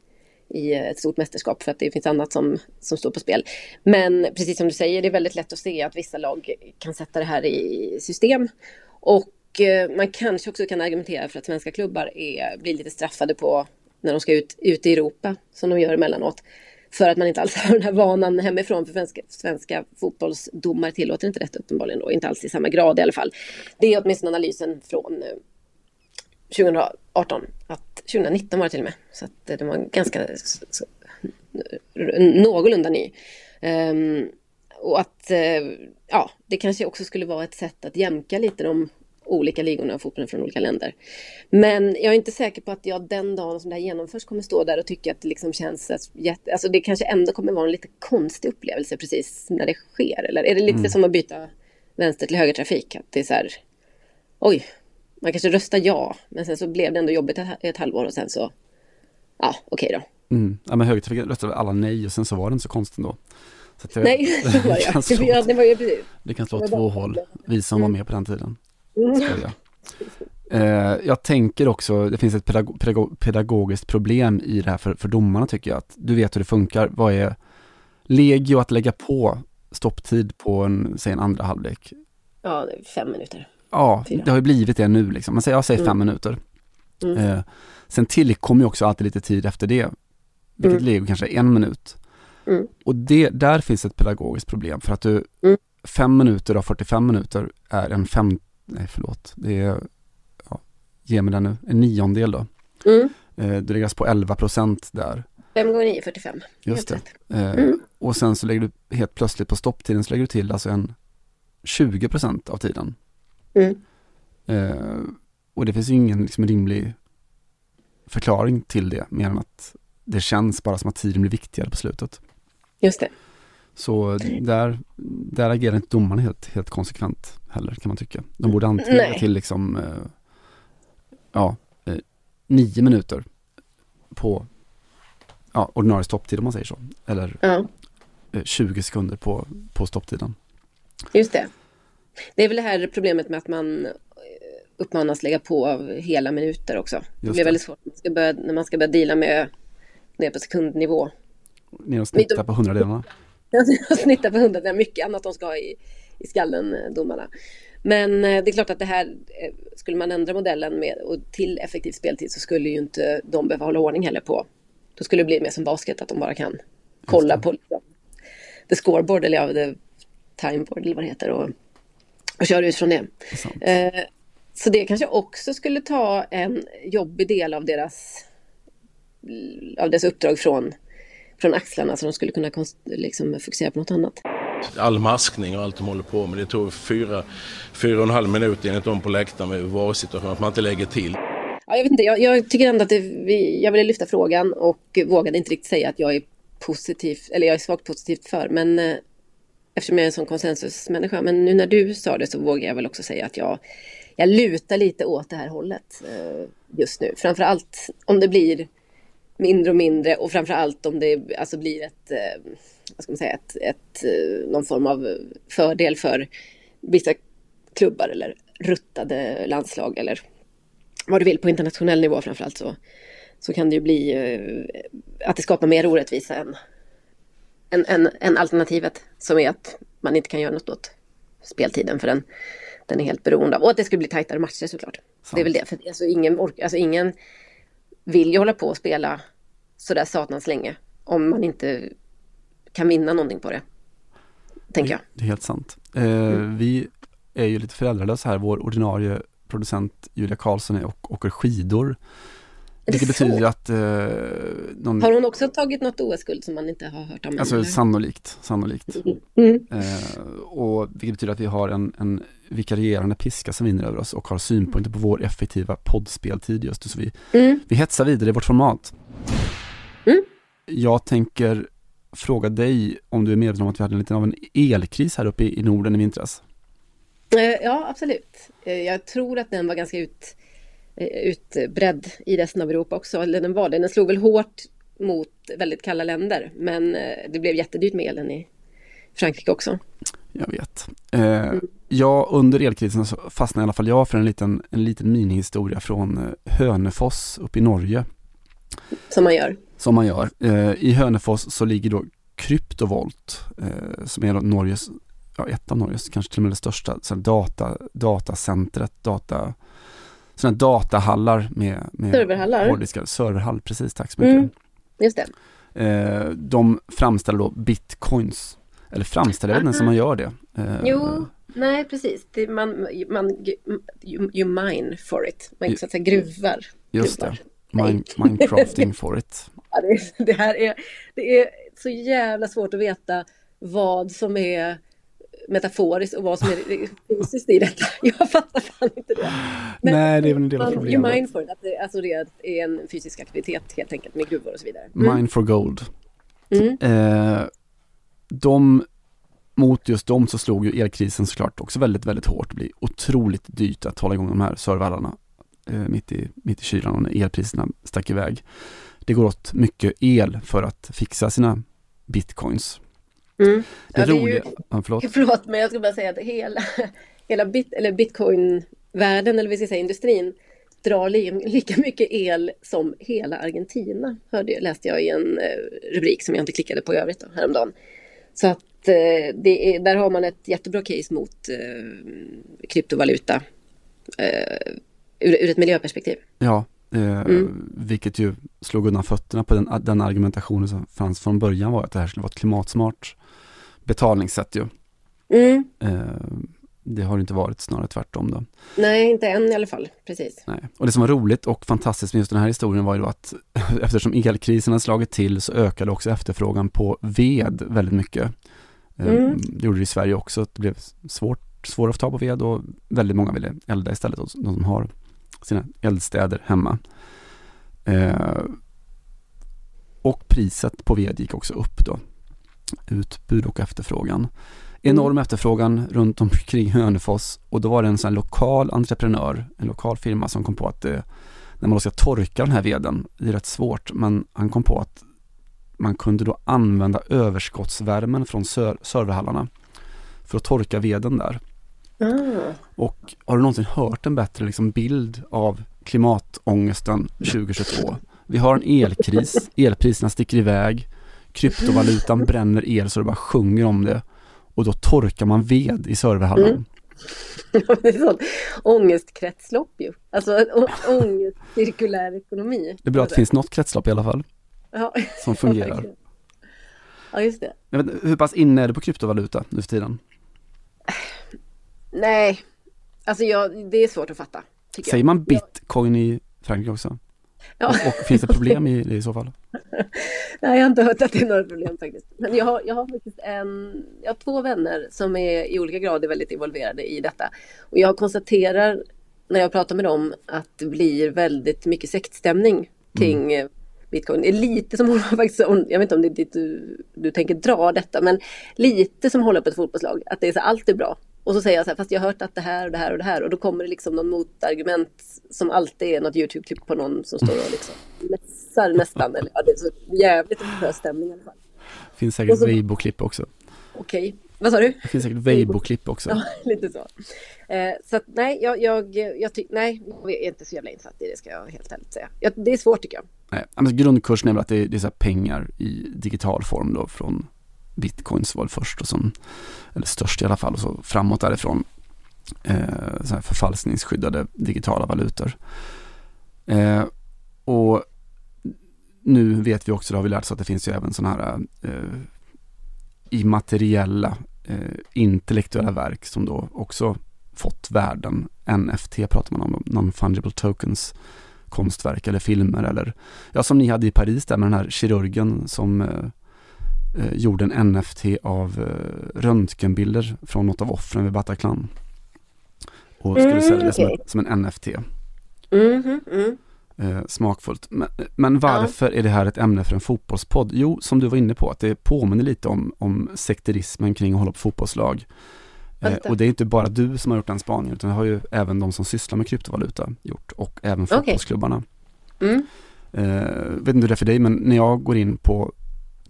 i ett stort mästerskap för att det finns annat som, som står på spel. Men precis som du säger, det är väldigt lätt att se att vissa lag kan sätta det här i system. Och eh, man kanske också kan argumentera för att svenska klubbar är, blir lite straffade på när de ska ut, ut i Europa, som de gör emellanåt. För att man inte alls har den här vanan hemifrån. För svenska, svenska fotbollsdomar tillåter inte detta uppenbarligen då. Inte alls i samma grad i alla fall. Det är åtminstone analysen från eh, 2018. Att 2019 var det till och med. Så att eh, det var ganska så, någorlunda ny. Um, och att uh, ja, det kanske också skulle vara ett sätt att jämka lite de olika ligorna och fotbollen från olika länder. Men jag är inte säker på att jag den dagen som det här genomförs kommer stå där och tycka att det liksom känns jätte... Alltså det kanske ändå kommer vara en lite konstig upplevelse precis när det sker. Eller är det lite mm. som att byta vänster till högertrafik? Att det är så här, oj, man kanske röstar ja, men sen så blev det ändå jobbigt ett, ett halvår och sen så, ja, okej okay då. Mm. Ja, men högertrafiken röstade alla nej och sen så var det inte så konstigt då. Så det, Nej, så var det. Kan slå, det, var ju precis. det kan slå åt två håll, vi som mm. var med på den tiden. Mm. Eh, jag tänker också, det finns ett pedagog, pedagog, pedagogiskt problem i det här för, för domarna tycker jag. Att du vet hur det funkar. Vad är legio att lägga på stopptid på en, säg en andra halvlek? Ja, fem minuter. Ja, Fyra. det har ju blivit det nu liksom. Man säger, jag säger mm. fem minuter. Mm. Eh, sen tillkommer ju också alltid lite tid efter det. Vilket mm. lego kanske är en minut. Mm. Och det, där finns ett pedagogiskt problem för att du, mm. fem minuter av 45 minuter är en fem, nej förlåt, det är, ja, ge mig den nu, en niondel då. Mm. Eh, det läggs på 11 procent där. 5 gånger 9 45. Just det. Eh, mm. och sen så lägger du helt plötsligt på stopptiden så lägger du till alltså en 20 procent av tiden. Mm. Eh, och det finns ju ingen liksom, rimlig förklaring till det mer än att det känns bara som att tiden blir viktigare på slutet. Just det. Så där, där agerar inte domarna helt, helt konsekvent heller kan man tycka. De borde antingen till liksom, eh, ja, eh, nio minuter på ja, ordinarie stopptid om man säger så. Eller ja. eh, 20 sekunder på, på stopptiden. Just det. Det är väl det här problemet med att man eh, uppmanas lägga på hela minuter också. Just det blir väldigt svårt när man ska börja, när man ska börja dela med ner på sekundnivå. Ner och snitta på hundradelarna. snitta på hundradelarna, mycket annat de ska ha i, i skallen, eh, domarna. Men eh, det är klart att det här, eh, skulle man ändra modellen med, och till effektiv speltid så skulle ju inte de behöva hålla ordning heller på. Då skulle det bli mer som basket, att de bara kan kolla på liksom, the scoreboard eller ja, the timeboard eller vad det heter och, och köra utifrån det. det eh, så det kanske också skulle ta en jobbig del av deras av dess uppdrag från, från axlarna så de skulle kunna liksom, fokusera på något annat. All maskning och allt de håller på med, det tog fyra, fyra och en halv minut enligt dem på läktaren med var situation, att man inte lägger till. Ja, jag, vet inte, jag, jag tycker ändå att det, vi, jag ville lyfta frågan och vågade inte riktigt säga att jag är positivt, eller jag är svagt positivt för, men eh, eftersom jag är en sån konsensusmänniska. Men nu när du sa det så vågar jag väl också säga att jag, jag lutar lite åt det här hållet eh, just nu. Framförallt om det blir mindre och mindre och framförallt om det alltså blir ett, eh, vad ska man säga, ett, ett, eh, någon form av fördel för vissa klubbar eller ruttade landslag eller vad du vill på internationell nivå framförallt så, så kan det ju bli eh, att det skapar mer orättvisa än, än, än, än alternativet som är att man inte kan göra något åt speltiden för den, den är helt beroende av. Och att det skulle bli tajtare matcher såklart. Så. Det är väl det, för alltså ingen, orkar, alltså ingen vill ju hålla på och spela sådär satans länge om man inte kan vinna någonting på det. Tänker jag. Det är helt sant. Eh, mm. Vi är ju lite föräldralösa här. Vår ordinarie producent Julia Karlsson är och åker skidor. Vilket betyder att... Eh, någon... Har hon också tagit något OS-guld som man inte har hört om? Alltså eller? sannolikt, sannolikt. Mm. mm. Eh, och vilket betyder att vi har en, en vikarierande piska som vinner över oss och har synpunkter på vår effektiva poddspeltid just Så vi, mm. vi hetsar vidare i vårt format. Mm. Jag tänker fråga dig om du är medveten om att vi hade en liten av en elkris här uppe i, Norden i vintras? Eh, ja, absolut. Eh, jag tror att den var ganska ut, eh, utbredd i resten av Europa också. Eller den var det. Den slog väl hårt mot väldigt kalla länder. Men det blev jättedyrt med elen i Frankrike också. Jag vet. Eh, mm. Ja, under elkrisen så fastnade i alla fall jag för en liten, en liten minihistoria från Hönefors uppe i Norge. Som man gör. Som man gör. Eh, I Hönefors så ligger då Kryptovolt eh, som är Norges, ja ett av Norges, kanske till och med det största, så data, datacentret, data, sådana datahallar med, med serverhallar. Hårddiskar. Serverhall, precis, tack så mycket. Mm, just det. Eh, de framställer då bitcoins, eller framställer, jag vet inte som man gör det. Jo, nej precis. Det, man, man, you, you mine for it. Man så att säga gruvar. Just gruvar. det. Mine, Minecrafting for it. Ja, det, det, här är, det är så jävla svårt att veta vad som är metaforiskt och vad som är fysiskt i detta. Jag fattar fan inte det. Men, Nej, det är väl en del av problemet. Mine for, att det, alltså det är en fysisk aktivitet helt enkelt med gruvor och så vidare. Mm. Mine for gold. Mm. Eh, de, mot just dem så slog ju elkrisen såklart också väldigt, väldigt hårt. Det blir otroligt dyrt att hålla igång de här serverhallarna eh, mitt, i, mitt i kylan och när elpriserna stack iväg. Det går åt mycket el för att fixa sina bitcoins. Mm. Det, ja, det roliga, ju, ja, förlåt. förlåt. men jag skulle bara säga att hela, hela bit, eller bitcoin-världen, eller vi ska säga industrin, drar li, lika mycket el som hela Argentina, hörde, läste jag i en eh, rubrik som jag inte klickade på i övrigt då, häromdagen. Så att eh, är, där har man ett jättebra case mot eh, kryptovaluta eh, ur, ur, ett miljöperspektiv. Ja, eh, mm. vilket ju slog undan fötterna på den, den argumentationen som fanns från början var att det här skulle vara ett klimatsmart betalningssätt ju. Mm. Eh, det har inte varit, snarare tvärtom då. Nej, inte än i alla fall, precis. Nej. Och det som var roligt och fantastiskt med just den här historien var ju då att eftersom elkrisen har slagit till så ökade också efterfrågan på ved väldigt mycket. Eh, mm. Det gjorde det i Sverige också, det blev svårt, svårare att få ta på ved och väldigt många ville elda istället, de som har sina eldstäder hemma. Eh, och priset på ved gick också upp då utbud och efterfrågan. Enorm mm. efterfrågan runt omkring Hönefors och då var det en sån lokal entreprenör, en lokal firma som kom på att det, när man då ska torka den här veden, det är rätt svårt, men han kom på att man kunde då använda överskottsvärmen från serverhallarna för att torka veden där. Mm. Och har du någonsin hört en bättre liksom bild av klimatångesten 2022? Vi har en elkris, elpriserna sticker iväg, kryptovalutan bränner el så det bara sjunger om det. Och då torkar man ved i serverhallen. Mm. Ja, det är sånt ångestkretslopp ju. Alltså en ångestcirkulär ekonomi. Det är bra att det finns något kretslopp i alla fall. Ja. Som fungerar. Ja, just det. Vet, hur pass inne är du på kryptovaluta nu för tiden? Nej, alltså jag, det är svårt att fatta. Säger man bitcoin i Frankrike också? Ja. Och, och, finns det problem i det i så fall? Nej, jag har inte hört att det är några problem faktiskt. Men jag har, jag har faktiskt en, jag har två vänner som är i olika grader väldigt involverade i detta. Och jag konstaterar när jag pratar med dem att det blir väldigt mycket sektstämning kring mm. bitcoin. Det är lite som håller faktiskt, jag vet inte om det är dit du, du tänker dra detta, men lite som håller på ett fotbollslag. Att det är så, allt är bra. Och så säger jag så här, fast jag har hört att det här och det här och det här. Och då kommer det liksom någon motargument som alltid är något YouTube-klipp på någon som står och liksom mässar nästan. Eller, ja, det är så jävligt hög stämning i alla fall. Det finns säkert så, Weibo-klipp också. Okej, okay. vad sa du? Det finns säkert Weibo-klipp också. Ja, lite så. Eh, så att, nej, jag, jag, jag, ty- nej, jag är inte så jävla insatt i det ska jag helt ärligt säga. Jag, det är svårt tycker jag. Nej, alltså grundkursen är väl att det är, det är pengar i digital form då från bitcoins var först och som, eller störst i alla fall, och så framåt därifrån eh, så här förfalskningsskyddade digitala valutor. Eh, och nu vet vi också, det har vi lärt oss att det finns ju även sådana här eh, immateriella eh, intellektuella verk som då också fått värden. NFT pratar man om, non-fungible tokens, konstverk eller filmer eller ja, som ni hade i Paris där med den här kirurgen som eh, eh, gjorde en NFT av eh, röntgenbilder från något av offren vid Bataclan. Och skulle mm, sälja det som, som, en NFT. Mm, mm. Eh, smakfullt. Men, men varför ja. är det här ett ämne för en fotbollspodd? Jo, som du var inne på, att det påminner lite om, om sekterismen kring att hålla på fotbollslag. Eh, och det är inte bara du som har gjort den spaningen, utan det har ju även de som sysslar med kryptovaluta gjort och även fotbollsklubbarna. Okay. Mm. Eh, vet inte hur det är för dig, men när jag går in på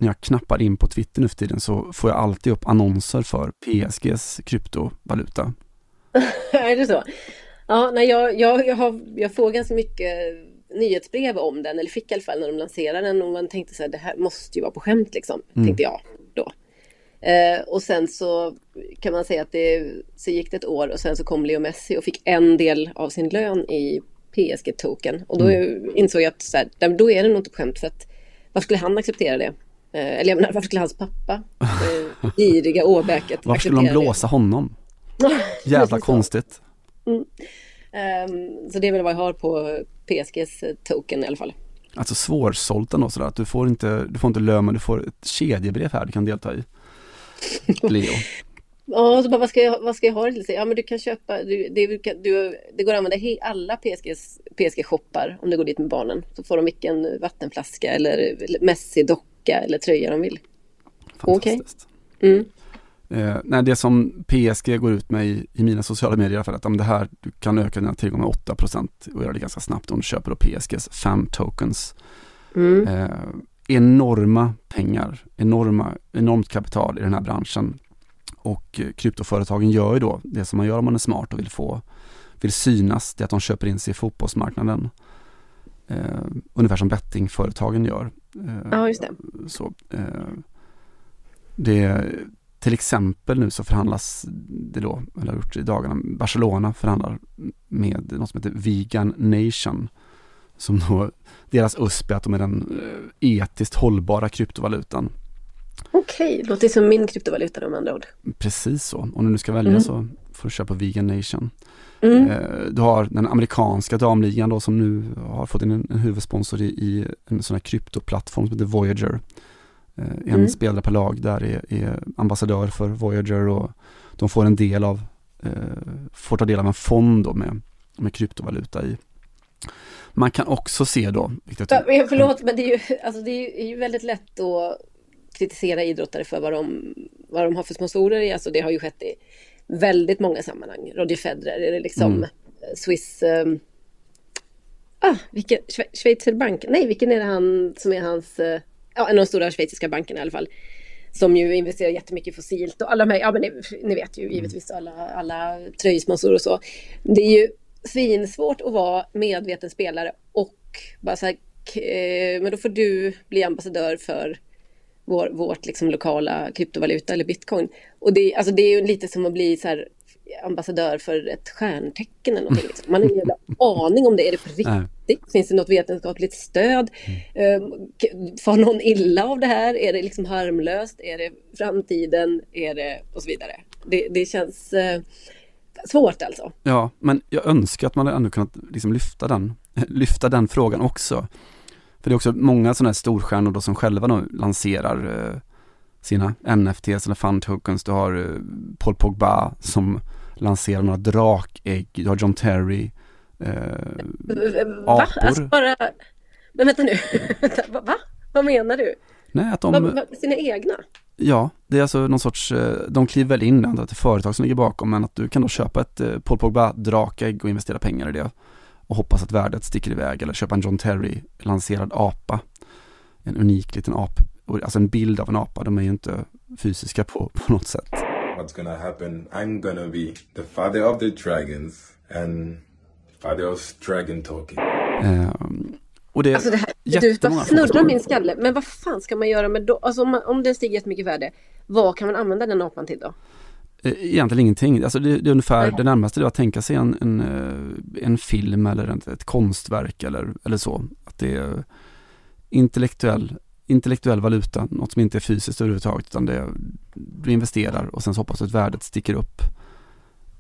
när jag knappar in på Twitter nu för tiden så får jag alltid upp annonser för PSGs kryptovaluta. är det så? Ja, nej, jag, jag, jag, har, jag får ganska mycket nyhetsbrev om den, eller fick i alla fall när de lanserade den och man tänkte så här, det här måste ju vara på skämt liksom, mm. tänkte jag då. Eh, och sen så kan man säga att det så gick det ett år och sen så kom Leo Messi och fick en del av sin lön i PSG-token och då mm. insåg jag att så här, då är det nog inte på skämt för att varför skulle han acceptera det? Eh, eller jag menar, varför skulle hans pappa, eh, giriga åbäket, Varför skulle de blåsa det? honom? Jävla konstigt. Mm. Um, så det är väl vad jag har på PSGs eh, token i alla fall. Alltså svårsålt ändå sådär, att du får inte, du får inte lön men du får ett kedjebrev här du kan delta i. Leo. Ja, så bara, vad, ska jag, vad ska jag ha det till? Ja, men du kan köpa, du, det, du, det går att använda he, alla PSG-shoppar om du går dit med barnen. Så får de vilken vattenflaska eller Messi-docka eller tröja de vill. Fantastiskt. Okay. Mm. Eh, nej, det som PSG går ut med i, i mina sociala medier är att om det här, du kan öka dina tillgångar med 8% och göra det ganska snabbt om du köper då PSGs FAM tokens. Mm. Eh, enorma pengar, enorma, enormt kapital i den här branschen. Och eh, kryptoföretagen gör ju då det som man gör om man är smart och vill få, vill synas, det är att de köper in sig i fotbollsmarknaden. Eh, ungefär som bettingföretagen gör. Eh, ja, just det. Så, eh, det till exempel nu så förhandlas det då, eller har gjort i dagarna, Barcelona förhandlar med något som heter Vegan Nation. Som då, deras USP är att de är den eh, etiskt hållbara kryptovalutan. Okej, okay, låter som min kryptovaluta då med andra ord. Precis så, om du nu ska välja mm. så får du köpa Vegan Nation. Mm. Eh, du har den amerikanska damligan då som nu har fått in en, huvudsponsor i, i en sån här kryptoplattform som heter Voyager. Eh, en mm. spelare per lag där är, är, ambassadör för Voyager och de får en del av, eh, får ta del av en fond då med, med kryptovaluta i. Man kan också se då... Jag förlåt, men det är, ju, alltså det är ju väldigt lätt att kritisera idrottare för vad de, vad de har för sponsorer. Alltså det har ju skett i väldigt många sammanhang. Roger Federer, är det liksom mm. Swiss... Um, ah, vilken, Schweizer bank? Nej, vilken är det han som är hans... Uh, ja, en av de stora schweiziska bankerna i alla fall. Som ju investerar jättemycket fossilt och alla de här, ja men ni, ni vet ju givetvis alla, alla tröjsponsorer och så. Det är ju svinsvårt att vara medveten spelare och bara så här, eh, men då får du bli ambassadör för vår, vårt liksom lokala kryptovaluta eller bitcoin. Och det, alltså det är ju lite som att bli så här ambassadör för ett stjärntecken eller någonting. Liksom. Man har ingen aning om det. Är det på riktigt? Finns det något vetenskapligt stöd? Mm. Far någon illa av det här? Är det liksom harmlöst? Är det framtiden? Är det och så vidare? Det, det känns eh, svårt alltså. Ja, men jag önskar att man ändå kunnat liksom lyfta, den, lyfta den frågan också. För det är också många sådana här storstjärnor då som själva då lanserar eh, sina NFTs eller fund tokens. Du har eh, Paul Pogba som lanserar några drakägg. Du har John Terry. Eh, Va? Alltså bara... Men vänta nu. Va? Vad menar du? Nej, att de... Va, sina egna? Ja, det är alltså någon sorts, eh, de kliver väl in, att det är företag som ligger bakom, men att du kan då köpa ett eh, Paul Pogba drakägg och investera pengar i det och hoppas att värdet sticker iväg eller köpa en John Terry lanserad apa. En unik liten ap, alltså en bild av en apa, de är ju inte fysiska på, på något sätt. What's gonna happen? I'm gonna be the father of the dragons and father of dragon talking. Um, och det alltså det här, du bara snurrar min skalle. Men vad fan ska man göra med då? Alltså om, man, om den stiger jättemycket värde, vad kan man använda den apan till då? Eh, egentligen ingenting. Alltså det, det är ungefär det närmaste det är att tänka sig en, en, eh, en film eller ett, ett konstverk eller, eller så. Att det är intellektuell, intellektuell valuta, något som inte är fysiskt överhuvudtaget utan det du investerar och sen så hoppas du att värdet sticker upp.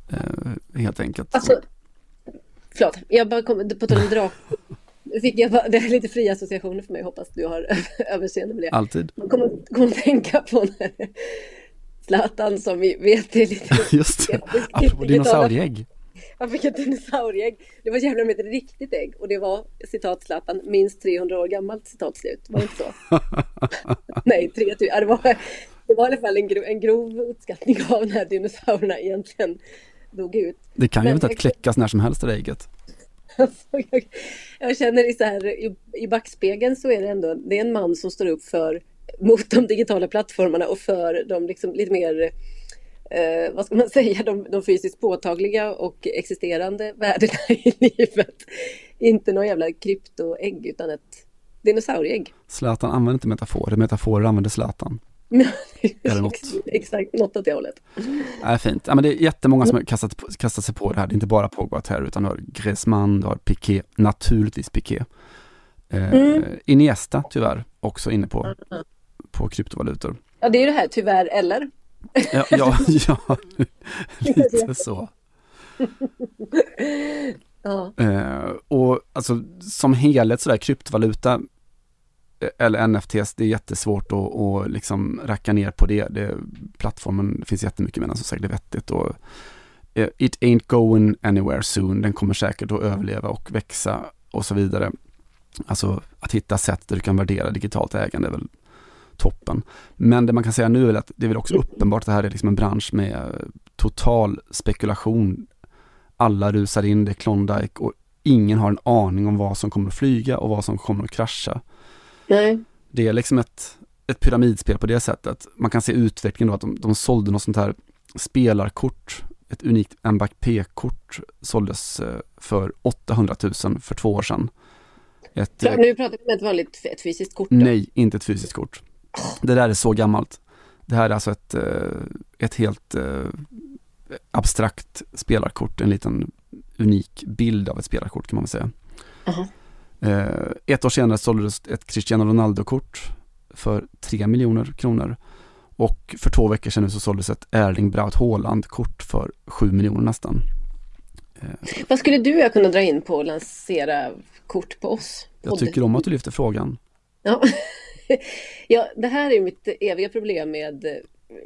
Eh, helt enkelt. Alltså, förlåt, jag bara kom på tal om drak. Fick jag det är lite fria associationer för mig, hoppas du har överseende med det. Alltid. Man kommer, kommer att tänka på när Zlatan som vi vet är lite... Just det, apropå dinosaurieägg. Han fick ett dinosaurieägg. Det var jävlar med ett riktigt ägg och det var citat Zlatan minst 300 år gammalt citat slut. Var det inte så? Nej, 3000. Ja, det, var, det var i alla fall en, grov, en grov uppskattning av när dinosaurierna egentligen dog ut. Det kan ju inte kläckas när som helst det där ägget. Alltså, jag, jag, känner i, så här, i, i backspegeln så är det ändå det är en man som står upp för mot de digitala plattformarna och för de liksom lite mer eh, vad ska man säga, de, de fysiskt påtagliga och existerande värdena i livet. Inte någon jävla kryptoägg utan ett dinosaurieägg. Zlatan använder inte metaforer, metaforer använder Zlatan. Eller något. Exakt, något åt det hållet. Nej, fint. Ja, men det är jättemånga som har kastat, kastat sig på det här. Det är inte bara Pogba här, utan du har Griezmann, du har Piqué, naturligtvis Piqué. Eh, mm. Iniesta tyvärr också inne på, på kryptovalutor. Ja, det är det här tyvärr eller. Ja, ja, ja lite så. ja. Eh, och alltså som helhet sådär kryptovaluta eller NFTs, det är jättesvårt att, att liksom racka ner på det. det. Plattformen, det finns jättemycket med den som säkert är vettigt och eh, It ain't going anywhere soon, den kommer säkert att överleva och växa och så vidare. Alltså att hitta sätt där du kan värdera digitalt ägande är väl toppen. Men det man kan säga nu är att det är väl också uppenbart att det här är liksom en bransch med total spekulation. Alla rusar in, det är Klondike och ingen har en aning om vad som kommer att flyga och vad som kommer att krascha. Nej. Det är liksom ett, ett pyramidspel på det sättet. Man kan se utvecklingen då att de, de sålde något sånt här spelarkort, ett unikt Mbappé-kort såldes eh, för 800 000 för två år sedan. Ett, eh, nu pratar vi om ett vanligt ett fysiskt kort? Då. Nej, inte ett fysiskt kort. Det där är så gammalt. Det här är alltså ett, eh, ett helt abstrakt spelarkort, en liten unik bild av ett spelarkort kan man väl säga. Uh -huh. Ett år senare såldes ett Cristiano Ronaldo-kort för 3 miljoner kronor. Och för två veckor sedan så såldes ett Erling Braut Haaland-kort för 7 miljoner nästan. Vad skulle du kunna dra in på att lansera kort på oss? Jag tycker om att du lyfter frågan. Ja. ja, det här är mitt eviga problem med eh,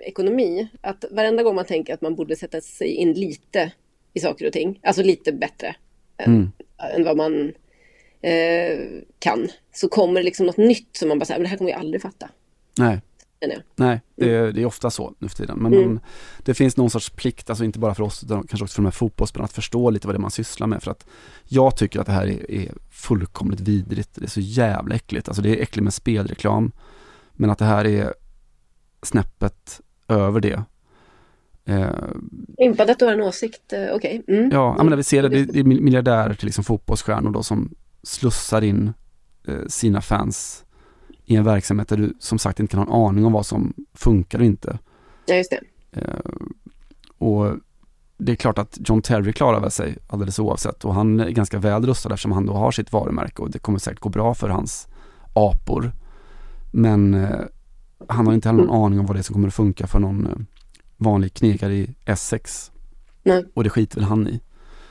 ekonomi. Att varenda gång man tänker att man borde sätta sig in lite i saker och ting, alltså lite bättre mm. än, än, vad man eh, kan, så kommer det liksom något nytt som man bara säger, men det här kommer jag aldrig fatta. Nej. Nej, det är, det är, ofta så nu för tiden. Men mm. man, det finns någon sorts plikt, alltså inte bara för oss utan kanske också för de här fotbollsspelarna, att förstå lite vad det är man sysslar med. För att jag tycker att det här är, är fullkomligt vidrigt. Det är så jävla äckligt. Alltså det är äckligt med spelreklam. Men att det här är snäppet över det. Eh, Impad att du har en åsikt, eh, okej. Okay. Mm. Ja, men vi ser det, det är miljardärer till liksom fotbollsstjärnor då som slussar in eh, sina fans i en verksamhet där du som sagt inte kan ha en aning om vad som funkar och inte. Ja, just det. Eh, och det är klart att John Terry klarar väl sig alldeles oavsett och han är ganska väl rustad eftersom han då har sitt varumärke och det kommer säkert gå bra för hans apor. Men eh, han har inte heller någon aning om vad det är som kommer att funka för någon eh, vanlig knegare i Essex. Nej. Och det skiter väl han i.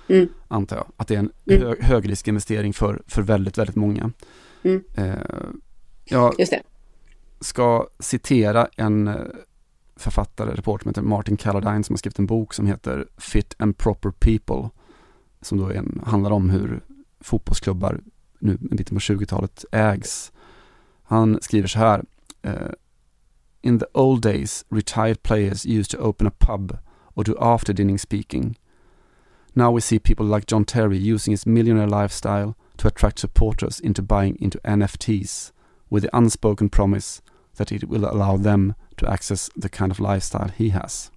Mm. Antar jag. Att det är en mm. hö högriskinvestering för, för väldigt, väldigt många. Mm. Eh, jag ska citera en eh, författare, reporter som heter Martin Calladine som har skrivit en bok som heter Fit and Proper People. Som då en, handlar om hur fotbollsklubbar nu en bit på 20-talet ägs. Han skriver så här. Uh, In the old days, retired players used to open a pub or do after dinning speaking. Now we see people like John Terry using his millionaire lifestyle to attract supporters into buying into NFTs with the unspoken promise that it will allow them to access the kind of lifestyle he has.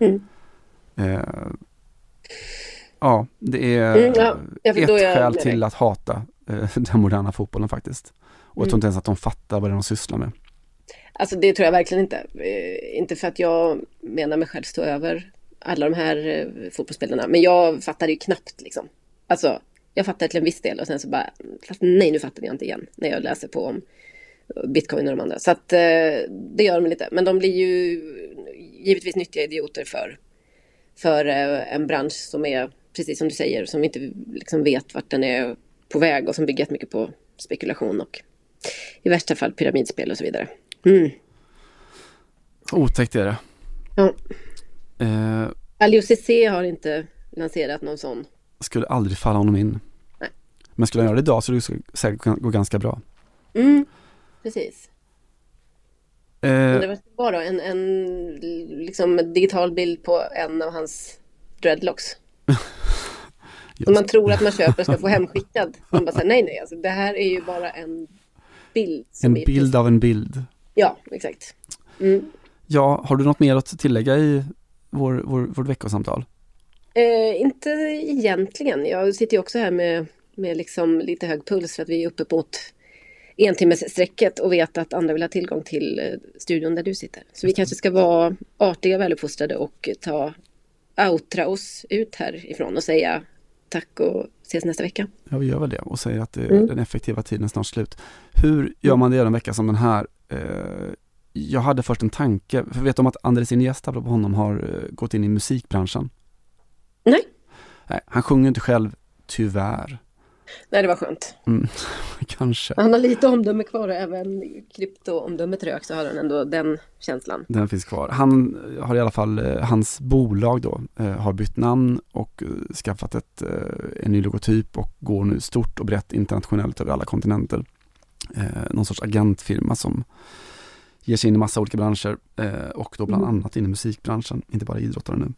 Mm. Uh, ja, det är mm, ja, ett skäl till att hata uh, den moderna fotbollen faktiskt. Och jag tror mm. inte ens att de fattar vad det är de sysslar med. Alltså det tror jag verkligen inte. Eh, inte för att jag menar mig själv stå över alla de här fotbollsspelarna. Men jag fattar ju knappt liksom. Alltså, jag fattar till en viss del och sen så bara, nej nu fattar jag inte igen när jag läser på om bitcoin och de andra. Så att eh, det gör de lite. Men de blir ju givetvis nyttiga idioter för, för en bransch som är, precis som du säger, som inte liksom vet vart den är på väg och som bygger mycket på spekulation och i värsta fall pyramidspel och så vidare. Mm. Otäckt är det. Ja. Eh, Alio CC har inte lanserat någon sån. Skulle aldrig falla honom in. Nej. Men skulle han göra det idag så skulle det säkert gå ganska bra. Mm, precis. Eh, det var bara en, en liksom digital bild på en av hans dreadlocks. Som man tror att man köper och ska få hemskickad. Man bara säger nej, nej, alltså det här är ju bara en bild. en bild av en bild. Ja, exakt. Mm. Ja, har du något mer att tillägga i vår, vår, vårt veckosamtal? Eh, inte egentligen. Jag sitter ju också här med, med liksom lite hög puls för att vi är uppe mot entimmesstrecket och vet att andra vill ha tillgång till eh, studion där du sitter. Så vi kanske ska vara artiga, väluppfostrade och ta outra oss ut härifrån och säga tack och ses nästa vecka. Ja, vi gör väl det och säger att det, mm. den effektiva tiden är snart slut. Hur gör man det en vecka som den här? Eh, jag hade först en tanke, för vet du om att Andres Iniesta, på honom, har eh, gått in i musikbranschen? Nej. Nej, han sjunger inte själv, tyvärr. Nej, det var skönt. Mm, kanske. Han har lite omdöme kvar och även kryptoomdömet rök så har han ändå den känslan. Den finns kvar. Han har i alla fall, eh, hans bolag då, eh, har bytt namn och eh, skaffat ett, en ny logotyp och går nu stort och brett internationellt över alla kontinenter. Någon sorts agentfirma som ger sig in i massa olika branscher och då bland mm. annat in i musikbranschen, inte bara idrottare nu.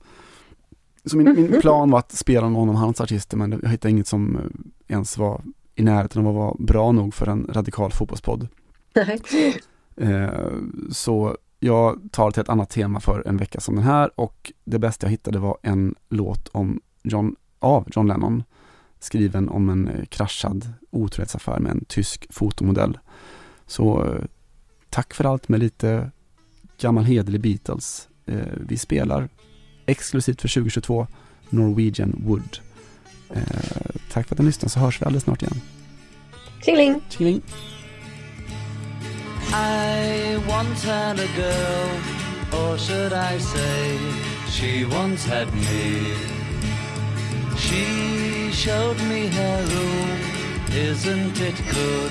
Så min, min plan var att spela någon av hans artister men jag hittade inget som ens var i närheten av att vara bra nog för en radikal fotbollspodd. Eh, så jag tar till ett annat tema för en vecka som den här och det bästa jag hittade var en låt om John, av John Lennon skriven om en eh, kraschad otrohetsaffär med en tysk fotomodell. Så eh, tack för allt med lite gammal hederlig Beatles. vi spelar exklusivt för 2022 Norwegian Wood. Eh, tack för att ni lyssnade så hörs vi alldeles snart igen. Tjingeling! Tjingeling! I once had a girl, or should I say, she once had me. She showed me her room, isn't it good,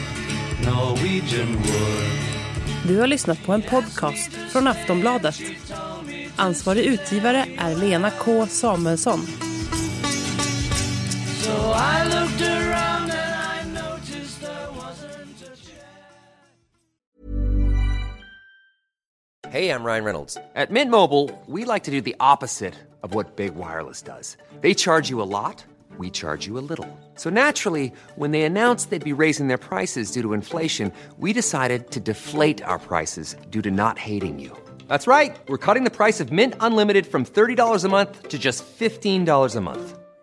Norwegian wood. Du har lyssnat på en podcast från Aftonbladet. Ansvarig utgivare är Lena K Samuelsson. So Hey, I'm Ryan Reynolds. At Mint Mobile, we like to do the opposite of what Big Wireless does. They charge you a lot, we charge you a little. So naturally, when they announced they'd be raising their prices due to inflation, we decided to deflate our prices due to not hating you. That's right. We're cutting the price of Mint Unlimited from $30 a month to just $15 a month.